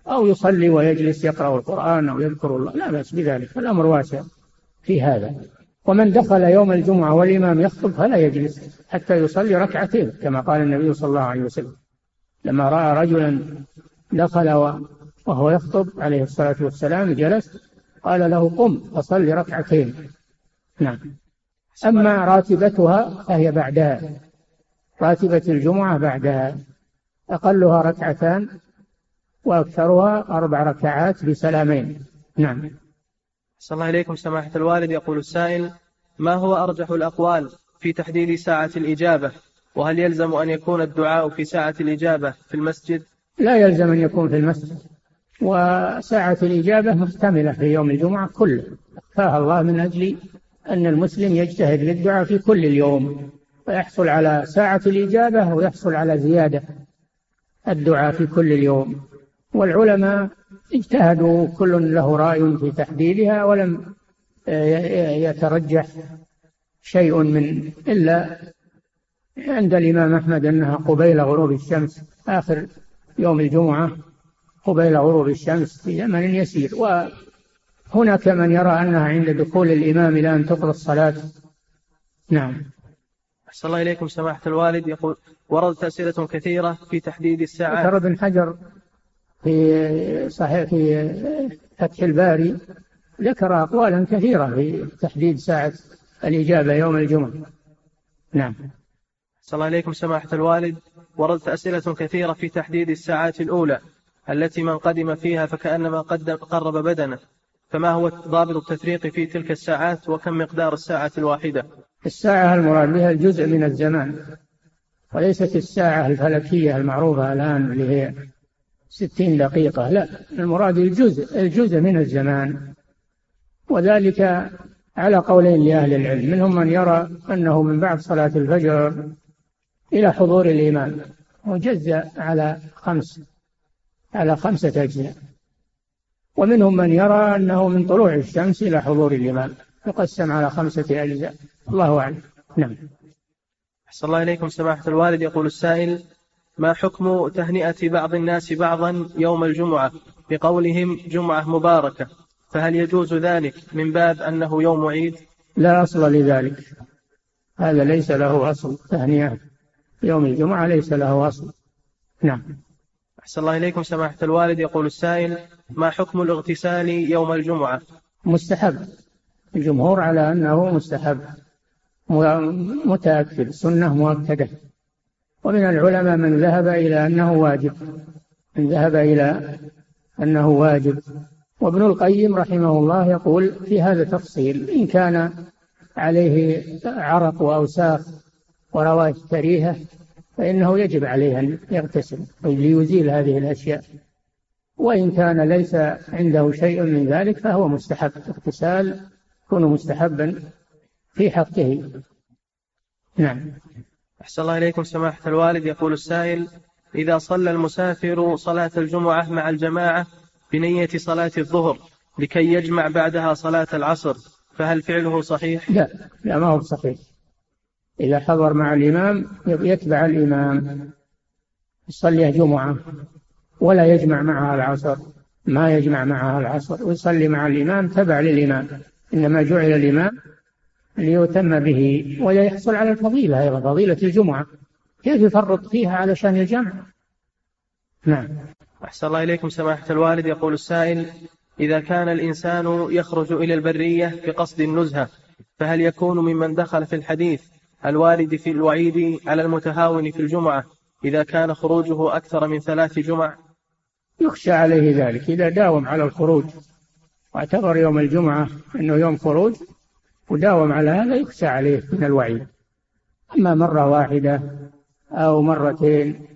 أو يصلي ويجلس يقرأ القرآن أو يذكر الله. لا بأس بذلك. الأمر واسع في هذا. ومن دخل يوم الجمعة والإمام يخطب فلا يجلس حتى يصلي ركعتين كما قال النبي صلى الله عليه وسلم. لما رأى رجلا دخل وهو يخطب عليه الصلاة والسلام جلس قال له قم فصل ركعتين. نعم. أما راتبتها فهي بعدها. راتبة الجمعة بعدها. أقلها ركعتان وأكثرها أربع ركعات بسلامين. نعم. صلى الله إليكم سماحة الوالد. يقول السائل ما هو أرجح الأقوال في تحديد ساعة الإجابة؟ وهل يلزم أن يكون الدعاء في ساعة الإجابة في المسجد؟ لا يلزم أن يكون في المسجد. وساعة الإجابة محتملة في يوم الجمعة كله. فاه الله من أجل أن المسلم يجتهد للدعاء في كل اليوم ويحصل على ساعة الإجابة ويحصل على زيادة الدعاء في كل اليوم. والعلماء اجتهدوا كل له رأي في تحديدها ولم يترجح شيء من إلا عند الإمام أحمد أنها قبيل غروب الشمس آخر يوم الجمعة قبيل غروب الشمس في زمن يسير. وهناك من يرى أنها عند دخول الإمام إلى أن تقضى الصلاة. نعم. أحسن الله إليكم سماحة الوالد. يقول وردت أسئلة كثيرة في تحديد الساعات ذكر ابن حجر في صحيح في فتح الباري. ذكر أقوالا كثيرة في تحديد ساعة الإجابة يوم الجمعة. نعم. أحسن الله إليكم سماحة الوالد. وردت أسئلة كثيرة في تحديد الساعات الأولى. التي من قدم فيها فكأنما قدم قرب بدنه. فما هو ضابط التفريق في تلك الساعات وكم مقدار الساعة الواحدة؟ الساعة المراد بها الجزء من الزمان وليست الساعة الفلكية المعروفة الآن اللي هي ستين دقيقة لا المراد الجزء الجزء من الزمان. وذلك على قولين لأهل العلم منهم من يرى أنه من بعد صلاة الفجر إلى حضور الإمام وجزء على خمس على خمسة أجزاء. ومنهم من يرى أنه من طلوع الشمس إلى حضور الإمام. يقسم على خمسة أجزاء. الله أعلم. نعم. أحسن الله إليكم سماحة الوالد. يقول السائل ما حكم تهنئة بعض الناس بعضا يوم الجمعة بقولهم جمعة مباركة؟ فهل يجوز ذلك من باب أنه يوم عيد؟ لا أصل لذلك. هذا ليس له أصل. تهنئة يوم الجمعة ليس له أصل. نعم. أحسن الله إليكم سماحة الوالد. يقول السائل ما حكم الاغتسال يوم الجمعة؟ مستحب. الجمهور على أنه مستحب. متأكد. سنة مؤكدة. ومن العلماء من ذهب إلى أنه واجب. من ذهب إلى أنه واجب. وابن القيم رحمه الله يقول في هذا تفصيل إن كان عليه عرق وأوساخ وروائح كريهة فإنه يجب عليه أن يغتسل ليزيل هذه الأشياء. وإن كان ليس عنده شيء من ذلك فهو مستحب. اغتسال يكون مستحبا في حقه. نعم. أحسن الله إليكم سماحة الوالد. يقول السائل إذا صلى المسافر صلاة الجمعة مع الجماعة بنية صلاة الظهر لكي يجمع بعدها صلاة العصر فهل فعله صحيح؟ لا لا ما هو صحيح. إذا حضر مع الإمام يتبع الإمام يصلي جمعة ولا يجمع معها العصر ما يجمع معها العصر ويصلي مع الإمام تبع للإمام. إنما جعل الإمام ليتم به ويحصل على الفضيلة أيضا فضيلة الجمعة. كيف يفرط فيها علشان الجمع؟ نعم. أحسن الله إليكم سماحة الوالد. يقول السائل إذا كان الإنسان يخرج إلى البرية بقصد النزهة فهل يكون ممن دخل في الحديث الوارد في الوعيد على المتهاون في الجمعة إذا كان خروجه أكثر من ثلاث جمع. يخشى عليه ذلك. إذا داوم على الخروج واعتبر يوم الجمعة أنه يوم خروج وداوم على هذا يخشى عليه من الوعيد. أما مرة واحدة أو مرتين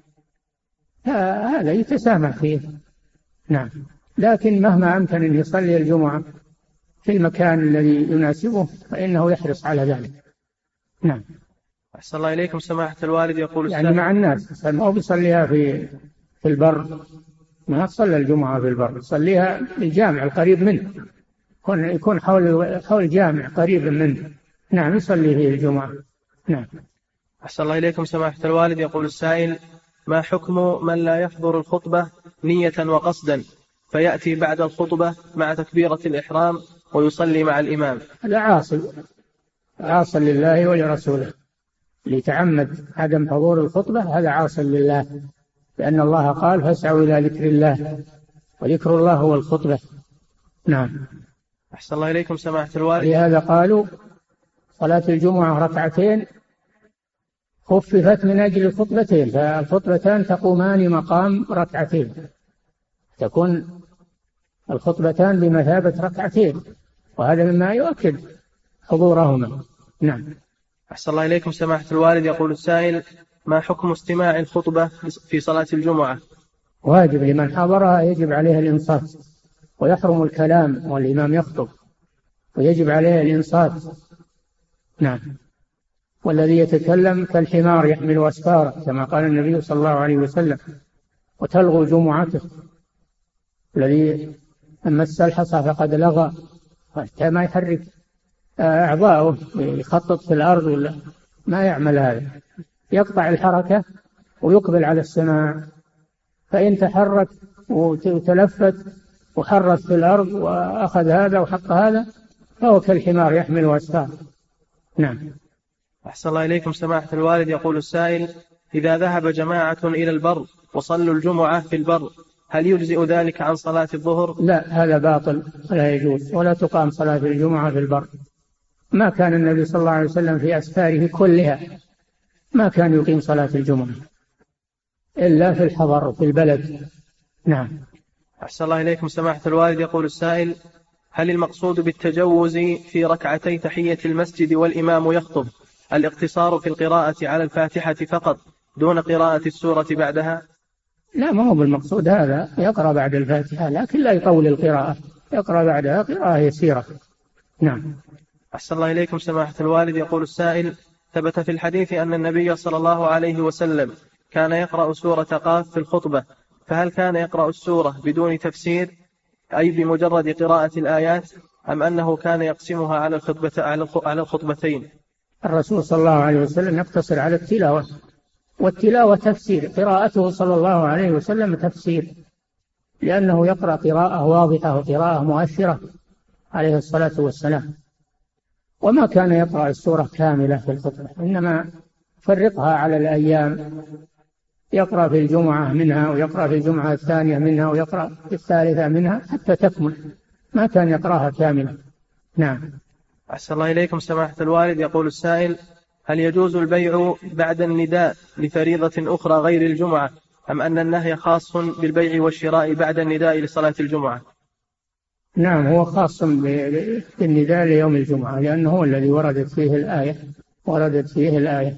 هذا يتسامح فيه. نعم. لكن مهما أمكن أن يصلي الجمعة في المكان الذي يناسبه فإنه يحرص على ذلك. نعم. أحسن الله إليكم سماحة الوالد يقول يعني مع الناس ما هو بيصليها في في البر؟ ما تصلى الجمعة في البر يصليها في الجامع القريب منه. يكون يكون حول حول جامع قريب منه. نعم يصلي فيه الجمعة. نعم. أحسن الله إليكم سماحة الوالد يقول السائل ما حكم من لا يحضر الخطبة نية وقصدا؟ فيأتي بعد الخطبة مع تكبيرة الإحرام ويصلي مع الإمام. هذا عاصي عاص لله ولرسوله. ليتعمد عدم حضور الخطبة هذا عاص لله لأن الله قال فاسعوا إلى ذكر الله وذكر الله هو الخطبة. نعم. أحسن الله إليكم سماحة الوالد. لهذا قالوا صلاة الجمعة ركعتين خففت من أجل الخطبتين فالخطبتان تقومان مقام ركعتين تكون الخطبتان بمثابة ركعتين وهذا مما يؤكد حضورهما. نعم. أحسن الله إليكم سماحة الوالد. يقول السائل ما حكم استماع الخطبة في صلاة الجمعة؟ واجب لمن حضرها يجب عليه الإنصات ويحرم الكلام والإمام يخطب ويجب عليه الإنصات. نعم. والذي يتكلم كالحمار يحمل أسفارا كما قال النبي صلى الله عليه وسلم وتلغو جمعته. الذي مس الحصى فقد لغى حتى ما يحرك. أعضاؤه يخطط في الأرض ولا ما يعمل هذا. يقطع الحركة ويقبل على السماع فإن تحرك وتلفت وحرك في الأرض وأخذ هذا وحط هذا فهو كالحمار يحمل أسفار نعم. أحسن الله إليكم سماحة الوالد. يقول السائل إذا ذهب جماعة إلى البر وصلوا الجمعة في البر هل يجزئ ذلك عن صلاة الظهر؟ لا هذا باطل ولا يجوز ولا تقام صلاة الجمعة في البر. ما كان النبي صلى الله عليه وسلم في أسفاره كلها. ما كان يقيم صلاة الجمعة. إلا في الحضر في البلد. نعم. أحسن الله إليكم سماحة الوالد. يقول السائل هل المقصود بالتجوز في ركعتي تحية المسجد والإمام يخطب؟ الاقتصار في القراءة على الفاتحة فقط دون قراءة السورة بعدها؟ لا ما هو بالمقصود هذا. يقرأ بعد الفاتحة لكن لا يطول القراءة. يقرأ بعدها قراءة يسيرة. نعم. أحسن الله إليكم سماحة الوالد. يقول السائل ثبت في الحديث أن النبي صلى الله عليه وسلم كان يقرأ سورة قاف في الخطبة. فهل كان يقرأ السورة بدون تفسير أي بمجرد قراءة الآيات أم أنه كان يقسمها على الخطبة على الخطبتين؟ الرسول صلى الله عليه وسلم يقتصر على التلاوة والتلاوة تفسير. قراءته صلى الله عليه وسلم تفسير لأنه يقرأ قراءة واضحة وقراءة مؤثرة عليه الصلاة والسلام. وما كان يقرأ السورة كاملة في الخطبة إنما فرقها على الأيام. يقرأ في الجمعة منها ويقرأ في الجمعة الثانية منها ويقرأ في الثالثة منها حتى تكمل. ما كان يقرأها كاملة. نعم. أحسن الله إليكم سماحة الوالد. يقول السائل هل يجوز البيع بعد النداء لفريضة أخرى غير الجمعة أم أن النهي خاص بالبيع والشراء بعد النداء لصلاة الجمعة؟ نعم هو خاص بالنداء ليوم الجمعة لأنه هو الذي وردت فيه الآية وردت فيه الآية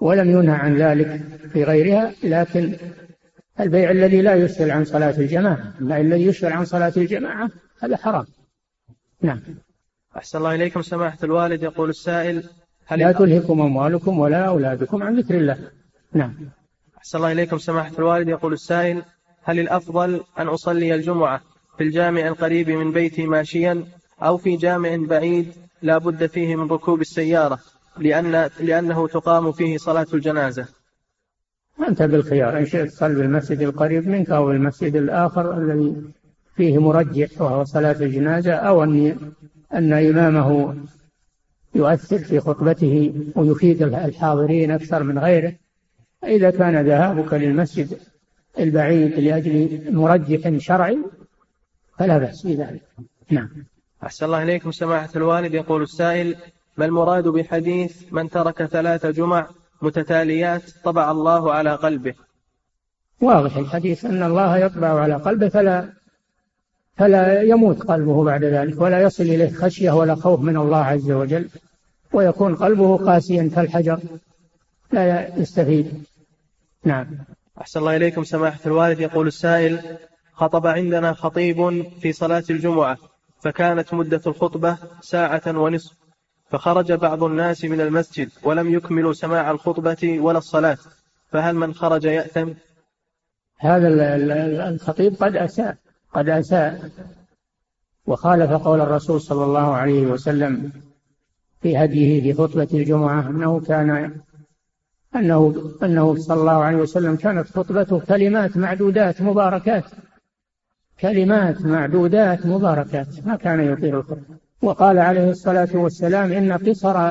ولم ينهى عن ذلك في غيرها لكن البيع الذي لا يشغل عن صلاة الجماعة الذي يشغل عن صلاة الجماعة هذا حرام. نعم. أحسن الله إليكم سماحة الوالد يقول السائل هل لا تلهكم أموالكم ولا أولادكم عن ذكر الله. نعم. أحسن الله إليكم سماحة الوالد يقول السائل هل الأفضل أن أصلي الجمعة؟ في الجامع القريب من بيتي ماشيا أو في جامع بعيد لا بد فيه من ركوب السيارة لأن لأنه تقام فيه صلاة الجنازة. أنت بالخيار إن شئت صل بالمسجد القريب منك أو المسجد الآخر الذي فيه مرجح وهو صلاة الجنازة أو أن أن إمامه يؤثر في خطبته ويفيد الحاضرين أكثر من غيره. إذا كان ذهابك للمسجد البعيد لأجل مرجح شرعي فلا بأس بذلك. نعم. أحسن الله إليكم سماحة الوالد. يقول السائل ما المراد بحديث من ترك ثلاث جمع متتاليات طبع الله على قلبه؟ واضح الحديث أن الله يطبع على قلبه فلا فلا يموت قلبه بعد ذلك ولا يصل إليه خشية ولا خوف من الله عز وجل ويكون قلبه قاسيا كالحجر لا يستفيد. نعم. أحسن الله إليكم سماحة الوالد. يقول السائل خطب عندنا خطيب في صلاة الجمعة فكانت مدة الخطبة ساعة ونصف فخرج بعض الناس من المسجد ولم يكملوا سماع الخطبة ولا الصلاة فهل من خرج يأثم هذا الخطيب قد أساء قد أساء وخالف قول الرسول صلى الله عليه وسلم في هديه في خطبة الجمعة أنه كان أنه أنه صلى الله عليه وسلم كانت خطبته كلمات معدودات مباركات. كلمات معدودات مباركات ما كان يطيل الخطبة. وقال عليه الصلاة والسلام إن قصر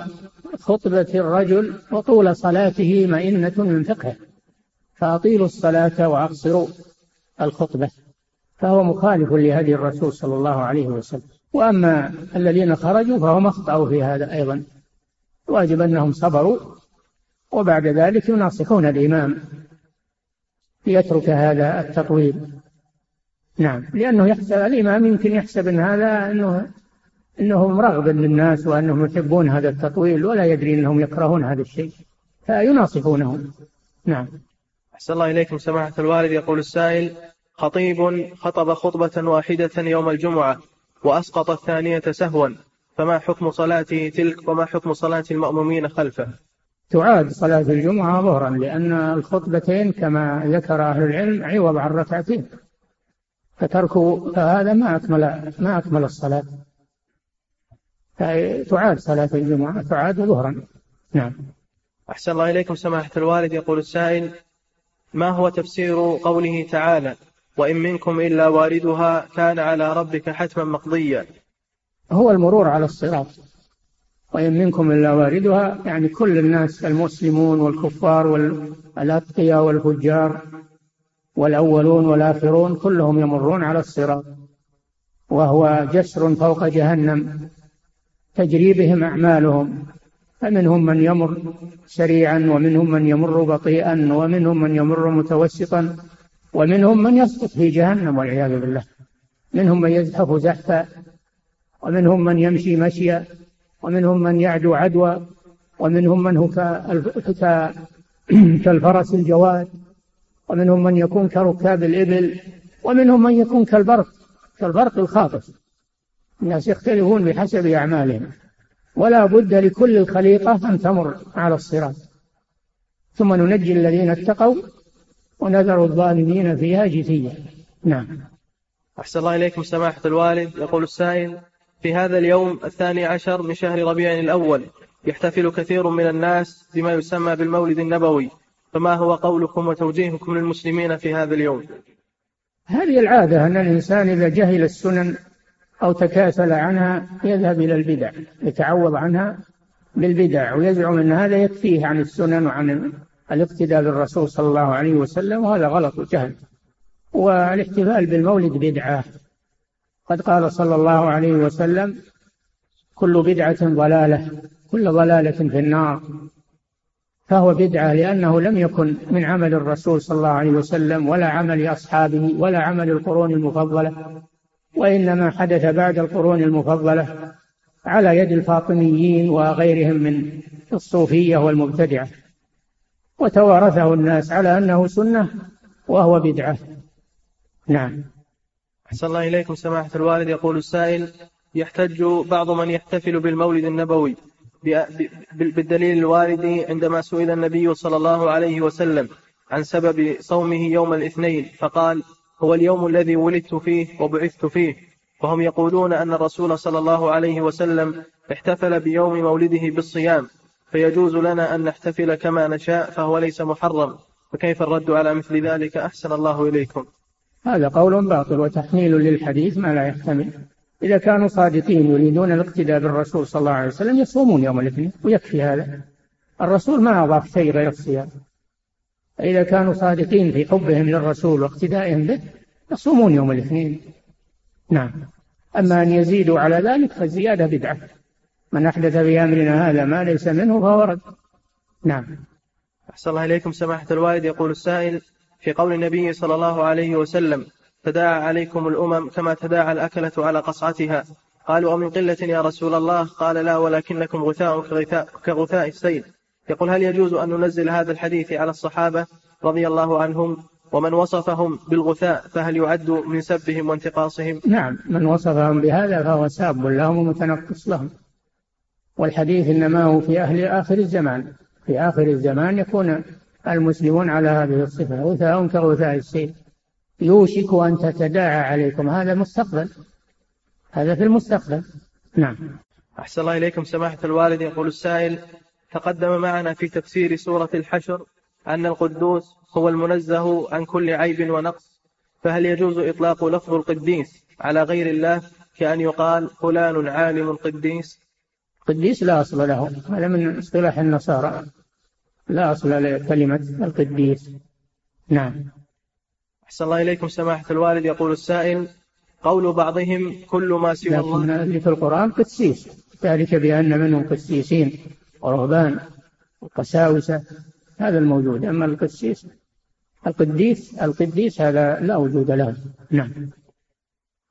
خطبة الرجل وطول صلاته مئنة من فقهه فأطيلوا الصلاة وأقصروا الخطبة. فهو مخالف لهدي الرسول صلى الله عليه وسلم. وأما الذين خرجوا فهم أخطأوا في هذا أيضا. واجب أنهم صبروا وبعد ذلك يناصحون الإمام ليترك هذا التطويل. نعم. لأنه يحسب الإمام يمكن يحسب أن هذا أنه أنهم رغبا للناس وأنهم يحبون هذا التطويل ولا يدري أنهم يكرهون هذا الشيء فيناصحونهم. نعم. أحسن الله إليكم سماحة الوالد. يقول السائل خطيب خطب خطبة واحدة يوم الجمعة وأسقط الثانية سهوا فما حكم صلاته تلك وما حكم صلاة المأمومين خلفه؟ تعاد صلاة الجمعة ظهرا لأن الخطبتين كما ذكر أهل العلم عوض عن ركعتين. فتركه فهذا ما أكمل ما أكمل الصلاة. تعاد صلاة الجمعة تعاد ظهرا. نعم. أحسن الله إليكم سماحة الوالد. يقول السائل ما هو تفسير قوله تعالى؟ وإن منكم إلا واردها كان على ربك حتما مقضيا. هو المرور على الصراط. وإن منكم إلا واردها يعني كل الناس المسلمون والكفار والأتقياء والفجار والأولون والآخرون كلهم يمرون على الصراط وهو جسر فوق جهنم تجري بهم أعمالهم فمنهم من يمر سريعا ومنهم من يمر بطيئا ومنهم من يمر متوسطا ومنهم من يسقط في جهنم والعياذ بالله منهم من يزحف زحفا ومنهم من يمشي مشيا ومنهم من يعدو عدوى ومنهم من هو كالفرس الجواد. ومنهم من يكون كركاب الإبل ومنهم من يكون كالبرق كالبرق الخاطف الناس يختلفون بحسب أعمالهم. ولا بد لكل الخليقة أن تمر على الصراط. ثم ننجي الذين اتقوا ونذر الظالمين فيها جثيا. نعم. أحسن الله إليكم سماحة الوالد. يقول السائل في هذا اليوم الثاني عشر من شهر ربيع الأول يحتفل كثير من الناس بما يسمى بالمولد النبوي. فما هو قولكم وتوجيهكم للمسلمين في هذا اليوم؟ هذه العادة أن الإنسان إذا جهل السنن أو تكاسل عنها يذهب إلى البدع يتعوض عنها بالبدع ويزعم أن هذا يكفيه عن السنن وعن الاقتداء بالرسول صلى الله عليه وسلم وهذا غلط وجهل. والاحتفال بالمولد بدعة. قد قال صلى الله عليه وسلم كل بدعة ضلالة كل ضلالة في النار. فهو بدعة لأنه لم يكن من عمل الرسول صلى الله عليه وسلم ولا عمل أصحابه ولا عمل القرون المفضلة وإنما حدث بعد القرون المفضلة على يد الفاطميين وغيرهم من الصوفية والمبتدعة. وتوارثه الناس على أنه سنة وهو بدعة. نعم. أحسن الله إليكم سماحة الوالد. يقول السائل يحتج بعض من يحتفل بالمولد النبوي. بالدليل الوارد عندما سئل النبي صلى الله عليه وسلم عن سبب صومه يوم الاثنين فقال هو اليوم الذي ولدت فيه وبعثت فيه. وهم يقولون أن الرسول صلى الله عليه وسلم احتفل بيوم مولده بالصيام فيجوز لنا أن نحتفل كما نشاء فهو ليس محرم. فكيف الرد على مثل ذلك؟ أحسن الله إليكم. هذا قول باطل وتحميل للحديث ما لا يحتمل. إذا كانوا صادقين يريدون الاقتداء بالرسول صلى الله عليه وسلم يصومون يوم الاثنين ويكفي هذا. الرسول ما أضاف شيء غير الصيام. فإذا كانوا صادقين في حبهم للرسول واقتدائهم به يصومون يوم الاثنين. نعم. أما أن يزيدوا على ذلك فالزيادة بدعة. من أحدث في أمرنا هذا ما ليس منه فهو رد. نعم. أحسن الله إليكم سماحة الوالد. يقول السائل في قول النبي صلى الله عليه وسلم تداعى عليكم الأمم كما تداعى الأكلة على قصعتها. قالوا ومن قلة يا رسول الله؟ قال لا ولكنكم غثاء كغثاء, كغثاء السيل. يقول هل يجوز أن ننزل هذا الحديث على الصحابة رضي الله عنهم؟ ومن وصفهم بالغثاء فهل يعد من سبهم وانتقاصهم؟ نعم من وصفهم بهذا فهو ساب لهم ومتنقص لهم. والحديث إنما هو في أهل آخر الزمان. في آخر الزمان يكون المسلمون على هذه الصفة غثاء كغثاء السيل. يوشك أن تتداعى عليكم. هذا مستقبل. هذا في المستقبل. نعم. أحسن الله إليكم سماحة الوالد. يقول السائل تقدم معنا في تفسير سورة الحشر أن القدوس هو المنزه عن كل عيب ونقص فهل يجوز إطلاق لفظ القديس على غير الله كأن يقال فلان عالم قديس قديس لا أصل له. هذا من اصطلاح النصارى. لا أصل لكلمة القديس. نعم. أحسن الله إليكم سماحة الوالد. يقول السائل قول بعضهم كل ما سوى الله. لكن في القرآن قسيس ذلك بأن منهم قسيسين ورهبان وقساوسة هذا الموجود. أما القسيس القديس القديس هذا لا وجود له. نعم.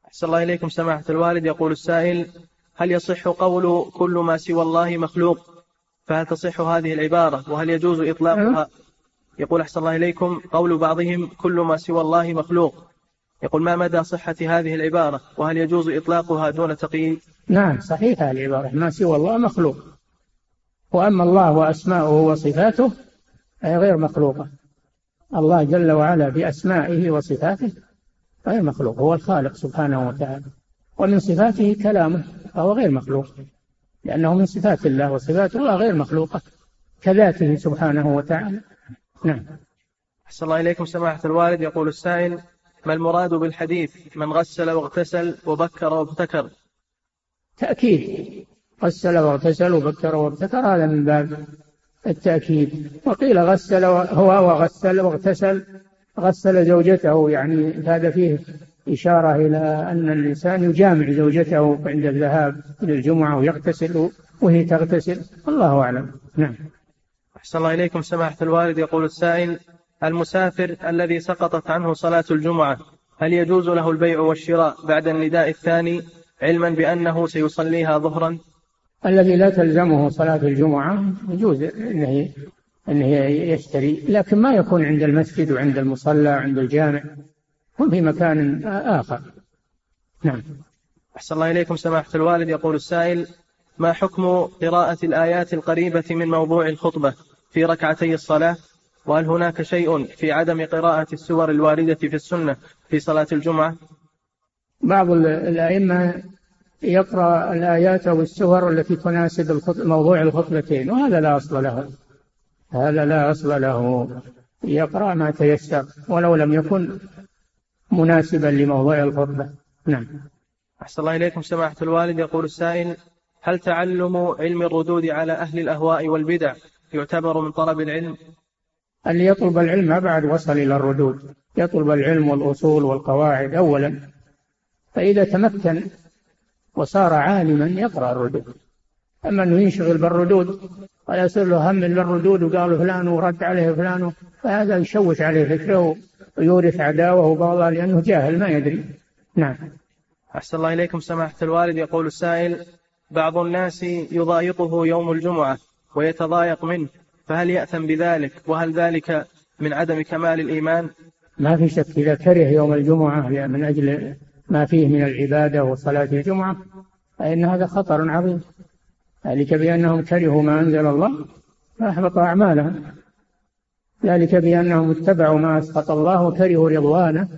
أحسن الله إليكم سماحة الوالد. يقول السائل هل يصح قول كل ما سوى الله مخلوق؟ فهل تصح هذه العبارة؟ وهل يجوز إطلاقها؟ يقول أحسن الله إليكم قول بعضهم كل ما سوى الله مخلوق. يقول ما مدى صحة هذه العبارة؟ وهل يجوز إطلاقها دون تقييد؟ نعم صحيحة العبارة. ما سوى الله مخلوق. وأما الله وأسماؤه وصفاته فهي غير مخلوقة. الله جل وعلا بأسمائه وصفاته غير مخلوق هو الخالق سبحانه وتعالى. ومن صفاته كلامه فهو غير مخلوق لأنه من صفات الله وصفات الله غير مخلوقة كذاته سبحانه وتعالى. نعم. أحسن الله إليكم سماحة الوالد. يقول السائل ما المراد بالحديث؟ من غسل واغتسل وبكر وابتكر. تأكيد. غسل واغتسل وبكر وابتكر هذا من باب التأكيد. وقيل غسل هو وغسل واغتسل. غسل زوجته يعني هذا فيه إشارة إلى أن الإنسان يجامع زوجته عند الذهاب إلى الجمعة ويغتسل وهي تغتسل. الله أعلم. نعم. أحسن الله إليكم سماحة الوالد. يقول السائل المسافر الذي سقطت عنه صلاة الجمعة هل يجوز له البيع والشراء بعد النداء الثاني علما بأنه سيصليها ظهرا؟ الذي لا تلزمه صلاة الجمعة يجوز أنه أنه يشتري لكن ما يكون عند المسجد وعند المصلى وعند الجامع هم في مكان آخر. نعم. أحسن الله إليكم سماحة الوالد. يقول السائل ما حكم قراءة الآيات القريبة من موضوع الخطبة؟ في ركعتي الصلاة وهل هناك شيء في عدم قراءة السور الواردة في السنة في صلاة الجمعة؟ بعض الأئمة يقرأ الآيات أو السور التي تناسب موضوع الخطبتين وهذا لا أصل له. هذا لا أصل له. يقرأ ما تيسر ولو لم يكن مناسبا لموضوع الخطبة. نعم. أحسن الله إليكم سماحة الوالد. يقول السائل هل تعلم علم الردود على أهل الأهواء والبدع؟ يعتبر من طلب العلم؟ اللي يطلب العلم ما بعد وصل إلى الردود. يطلب العلم والأصول والقواعد أولا. فإذا تمكن وصار عالما يقرأ الردود. أما أنه ينشغل بالردود ولا يصير له هم بالردود وقال فلان ورد عليه فلان فهذا يشوش عليه فكره ويورث عداوة وبغضاء لأنه جاهل ما يدري. نعم. أحسن الله إليكم سماحة الوالد. يقول السائل بعض الناس يضايقه يوم الجمعة. ويتضايق منه فهل يأثم بذلك؟ وهل ذلك من عدم كمال الإيمان؟ ما في شك. إذا كره يوم الجمعة من أجل ما فيه من العبادة وصلاة الجمعة فإن هذا خطر عظيم. ذلك بأنهم كرهوا ما أنزل الله فأحبط أعمالهم. ذلك بأنهم اتبعوا ما أسخط الله وكرهوا رضوانه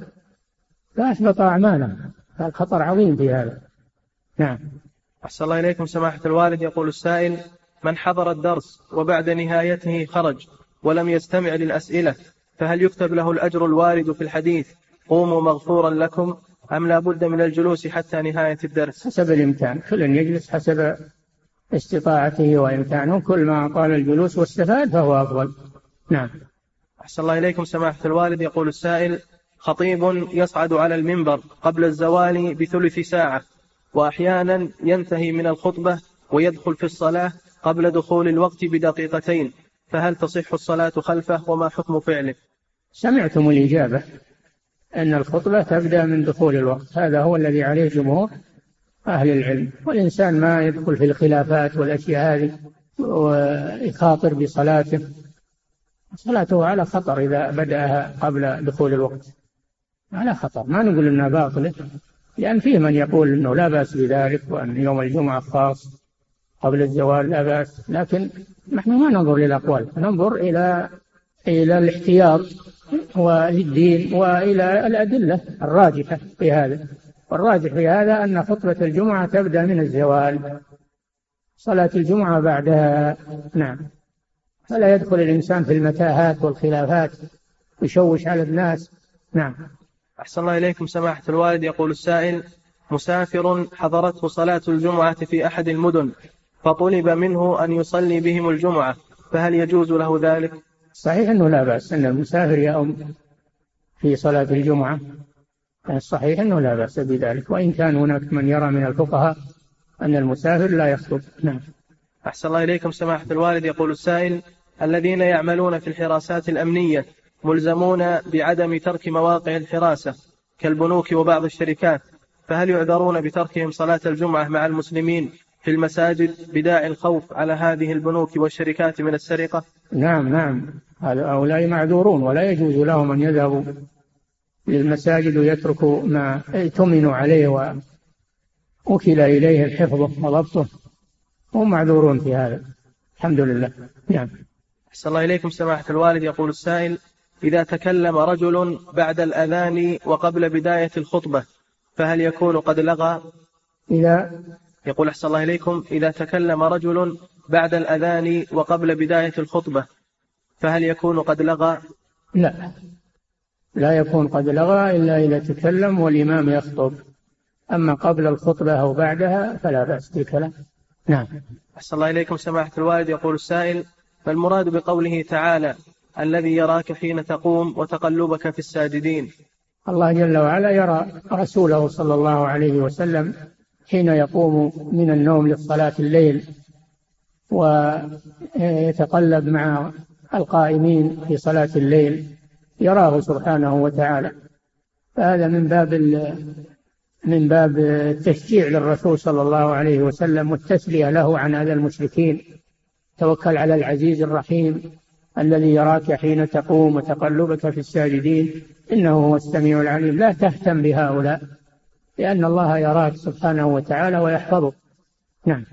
فأحبط أعمالهم. فالخطر عظيم في هذا. نعم. أحسن الله إليكم سماحة الوالد. يقول السائل من حضر الدرس وبعد نهايته خرج ولم يستمع للأسئلة فهل يكتب له الأجر الوارد في الحديث قوموا مغفورا لكم أم لا بد من الجلوس حتى نهاية الدرس؟ حسب الإمكان. كل يجلس حسب استطاعته وإمكانه. كل ما طال الجلوس واستفاد فهو أفضل. نعم. أحسن الله إليكم سماحة الوالد. يقول السائل خطيب يصعد على المنبر قبل الزوال بثلث ساعة وأحيانا ينتهي من الخطبة ويدخل في الصلاة قبل دخول الوقت بدقيقتين فهل تصح الصلاة خلفه وما حكم فعله؟ سمعتم الإجابة أن الخطبة تبدأ من دخول الوقت هذا هو الذي عليه جمهور أهل العلم والإنسان ما يدخل في الخلافات والأشياء هذه ويخاطر بصلاته. صلاته على خطر إذا بدأها قبل دخول الوقت على خطر ما نقول إنها باطلة لأن فيه من يقول إنه لا بأس بذلك وأن يوم الجمعة خاص. قبل الزوال لا بأس. لكن نحن ما ننظر للاقوال ننظر إلى إلى الاحتياط والدين وإلى الأدلة الراجحة في هذا. والراجح في هذا أن خطبه الجمعة تبدأ من الزوال. صلاة الجمعة بعدها. نعم. فلا يدخل الإنسان في المتاهات والخلافات يشوش على الناس. نعم. أحسن الله إليكم سماحة الوالد. يقول السائل مسافر حضرته صلاة الجمعة في أحد المدن. فطلب منه أن يصلي بهم الجمعة فهل يجوز له ذلك؟ صحيح أنه لا بأس أن المسافر يؤم في صلاة الجمعة. الصحيح أنه لا بأس بذلك وإن كان هناك من يرى من الفقهاء أن المسافر لا يخطب. نعم. أحسن الله إليكم سماحة الوالد. يقول السائل الذين يعملون في الحراسات الأمنية ملزمون بعدم ترك مواقع الحراسة كالبنوك وبعض الشركات فهل يعذرون بتركهم صلاة الجمعة مع المسلمين؟ في المساجد بداعي الخوف على هذه البنوك والشركات من السرقة؟ نعم نعم. هؤلاء معذورون ولا يجوز لهم أن يذهبوا للمساجد ويتركوا ما اؤتمنوا عليه ووكل إليه الحفظ وضبطه. هم معذورون في هذا. الحمد لله. نعم. أحسن الله إليكم سماحة الوالد. يقول السائل إذا تكلم رجل بعد الأذان وقبل بداية الخطبة فهل يكون قد لغى؟ إذا يقول أحسن الله إليكم إذا تكلم رجل بعد الأذان وقبل بداية الخطبة فهل يكون قد لغى؟ لا. لا يكون قد لغى إلا إذا تكلم والإمام يخطب. أما قبل الخطبة أو بعدها فلا بأس بالكلام. نعم. أحسن الله إليكم سماحة الوالد. يقول السائل ما المراد بقوله تعالى الذي يراك حين تقوم وتقلبك في الساجدين؟ الله جل وعلا يرى رسوله صلى الله عليه وسلم حين يقوم من النوم لصلاة الليل ويتقلب مع القائمين في صلاة الليل يراه سبحانه وتعالى. فهذا من باب من باب التشجيع للرسول صلى الله عليه وسلم والتسلية له عن هذا المشركين. توكل على العزيز الرحيم الذي يراك حين تقوم وتقلبك في الساجدين إنه هو السميع العليم. لا تهتم بهؤلاء. لأن الله يراك سبحانه وتعالى ويحفظك. نعم.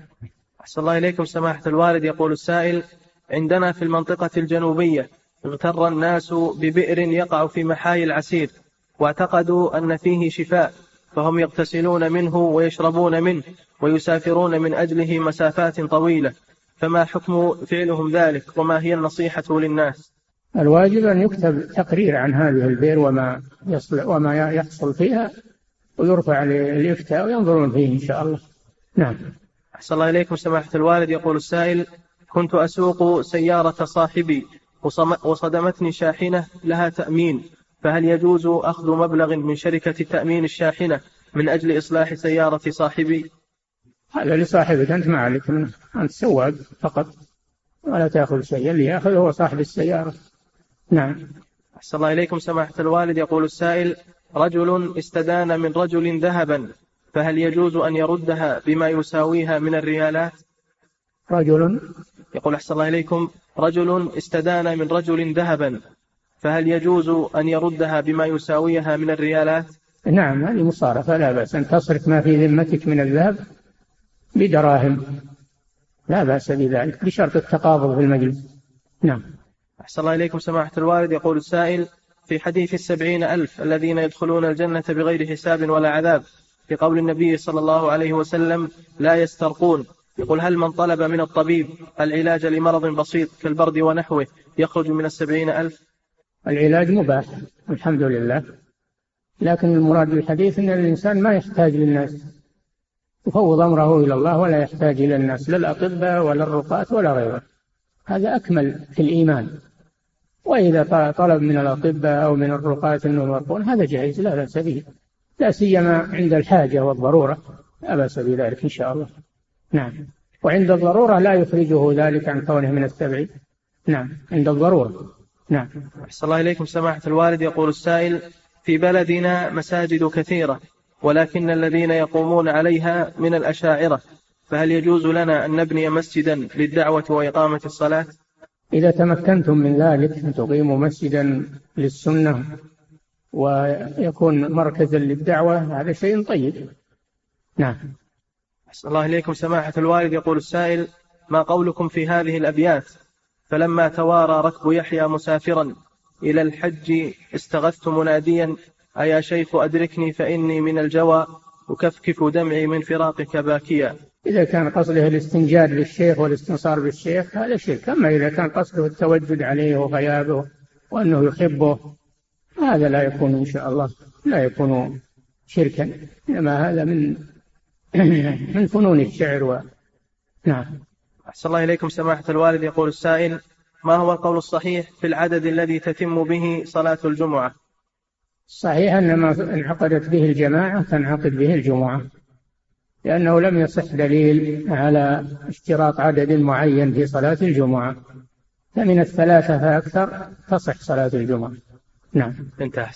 أحسن الله إليكم سماحة الوالد. يقول السائل عندنا في المنطقة الجنوبية اغتر الناس ببئر يقع في محاي العسير واعتقدوا أن فيه شفاء فهم يغتسلون منه ويشربون منه ويسافرون من أجله مسافات طويلة. فما حكم فعلهم ذلك؟ وما هي النصيحة للناس؟ الواجب أن يكتب تقرير عن هذه البئر وما يصل وما يحصل فيها ويرفع للإفتاء وينظرون فيه إن شاء الله. نعم. أحسن الله إليكم سماحة الوالد. يقول السائل كنت أسوق سيارة صاحبي وصدمتني شاحنة لها تأمين. فهل يجوز أخذ مبلغ من شركة تأمين الشاحنة من أجل إصلاح سيارة صاحبي؟ هذا لصاحبك أنت ما عليك أنت سواق فقط ولا تأخذ شيء اللي يأخذ هو صاحب السيارة. نعم. أحسن الله إليكم سماحة الوالد. يقول السائل رجل استدان من رجل ذهبا فهل يجوز أن يردها بما يساويها من الريالات؟ رجل. يقول أحسن الله إليكم رجل استدان من رجل ذهبا فهل يجوز أن يردها بما يساويها من الريالات؟ نعم هذه مصارفة لا بأس أن تصرف ما في ذمتك من الذهب بدراهم. لا بأس بذلك بشرط التقابض في المجلس. نعم. أحسن الله إليكم سماحة الوالد يقول السائل في حديث السبعين ألف الذين يدخلون الجنة بغير حساب ولا عذاب في قول النبي صلى الله عليه وسلم لا يسترقون يقول هل من طلب من الطبيب العلاج لمرض بسيط كالبرد ونحوه يخرج من السبعين ألف؟ العلاج مباح الحمد لله. لكن المراد بالحديث أن الإنسان ما يحتاج للناس. يفوض أمره إلى الله ولا يحتاج إلى الناس لا الأطباء ولا الرقاة ولا غيره. هذا أكمل في الإيمان. وإذا طلب من الأطباء أو من الرقاة أنهم يرقون هذا جائز لا بأس به. لا سيما عند الحاجة والضرورة لا بأس بذلك إن شاء الله. نعم. وعند الضرورة لا يخرجه ذلك عن كونه من السبع. نعم. عند الضرورة. نعم. أحسن الله إليكم سماحة الوالد. يقول السائل في بلدنا مساجد كثيرة ولكن الذين يقومون عليها من الأشاعرة فهل يجوز لنا أن نبني مسجدا للدعوة وإقامة الصلاة؟ إذا تمكنتم من ذلك أن تقيموا مسجدا للسنة ويكون مركزا للدعوة هذا شيء طيب. نعم. أحسن الله إليكم. سماحة الوالد يقول السائل ما قولكم في هذه الأبيات؟ فلما توارى ركب يحيى مسافرا إلى الحج استغثت مناديا أيا شيخ أدركني فإني من الجوى أكفكف دمعي من فراقك باكيا. إذا كان قصده الاستنجاد بالشيخ والاستنصار بالشيخ هذا شرك. أما إذا كان قصده التوجد عليه وغيابه وأنه يحبه هذا لا يكون إن شاء الله لا يكون شركا. إنما هذا من من فنون الشعر و... نعم. أحسن الله إليكم سماحة الوالد. يقول السائل ما هو القول الصحيح في العدد الذي تتم به صلاة الجمعة؟ صحيح أن ما انعقدت به الجماعة تنعقد به الجمعة. لأنه لم يصح دليل على اشتراط عدد معين في صلاة الجمعة. فمن الثلاثة فأكثر تصح صلاة الجمعة. نعم. انتهى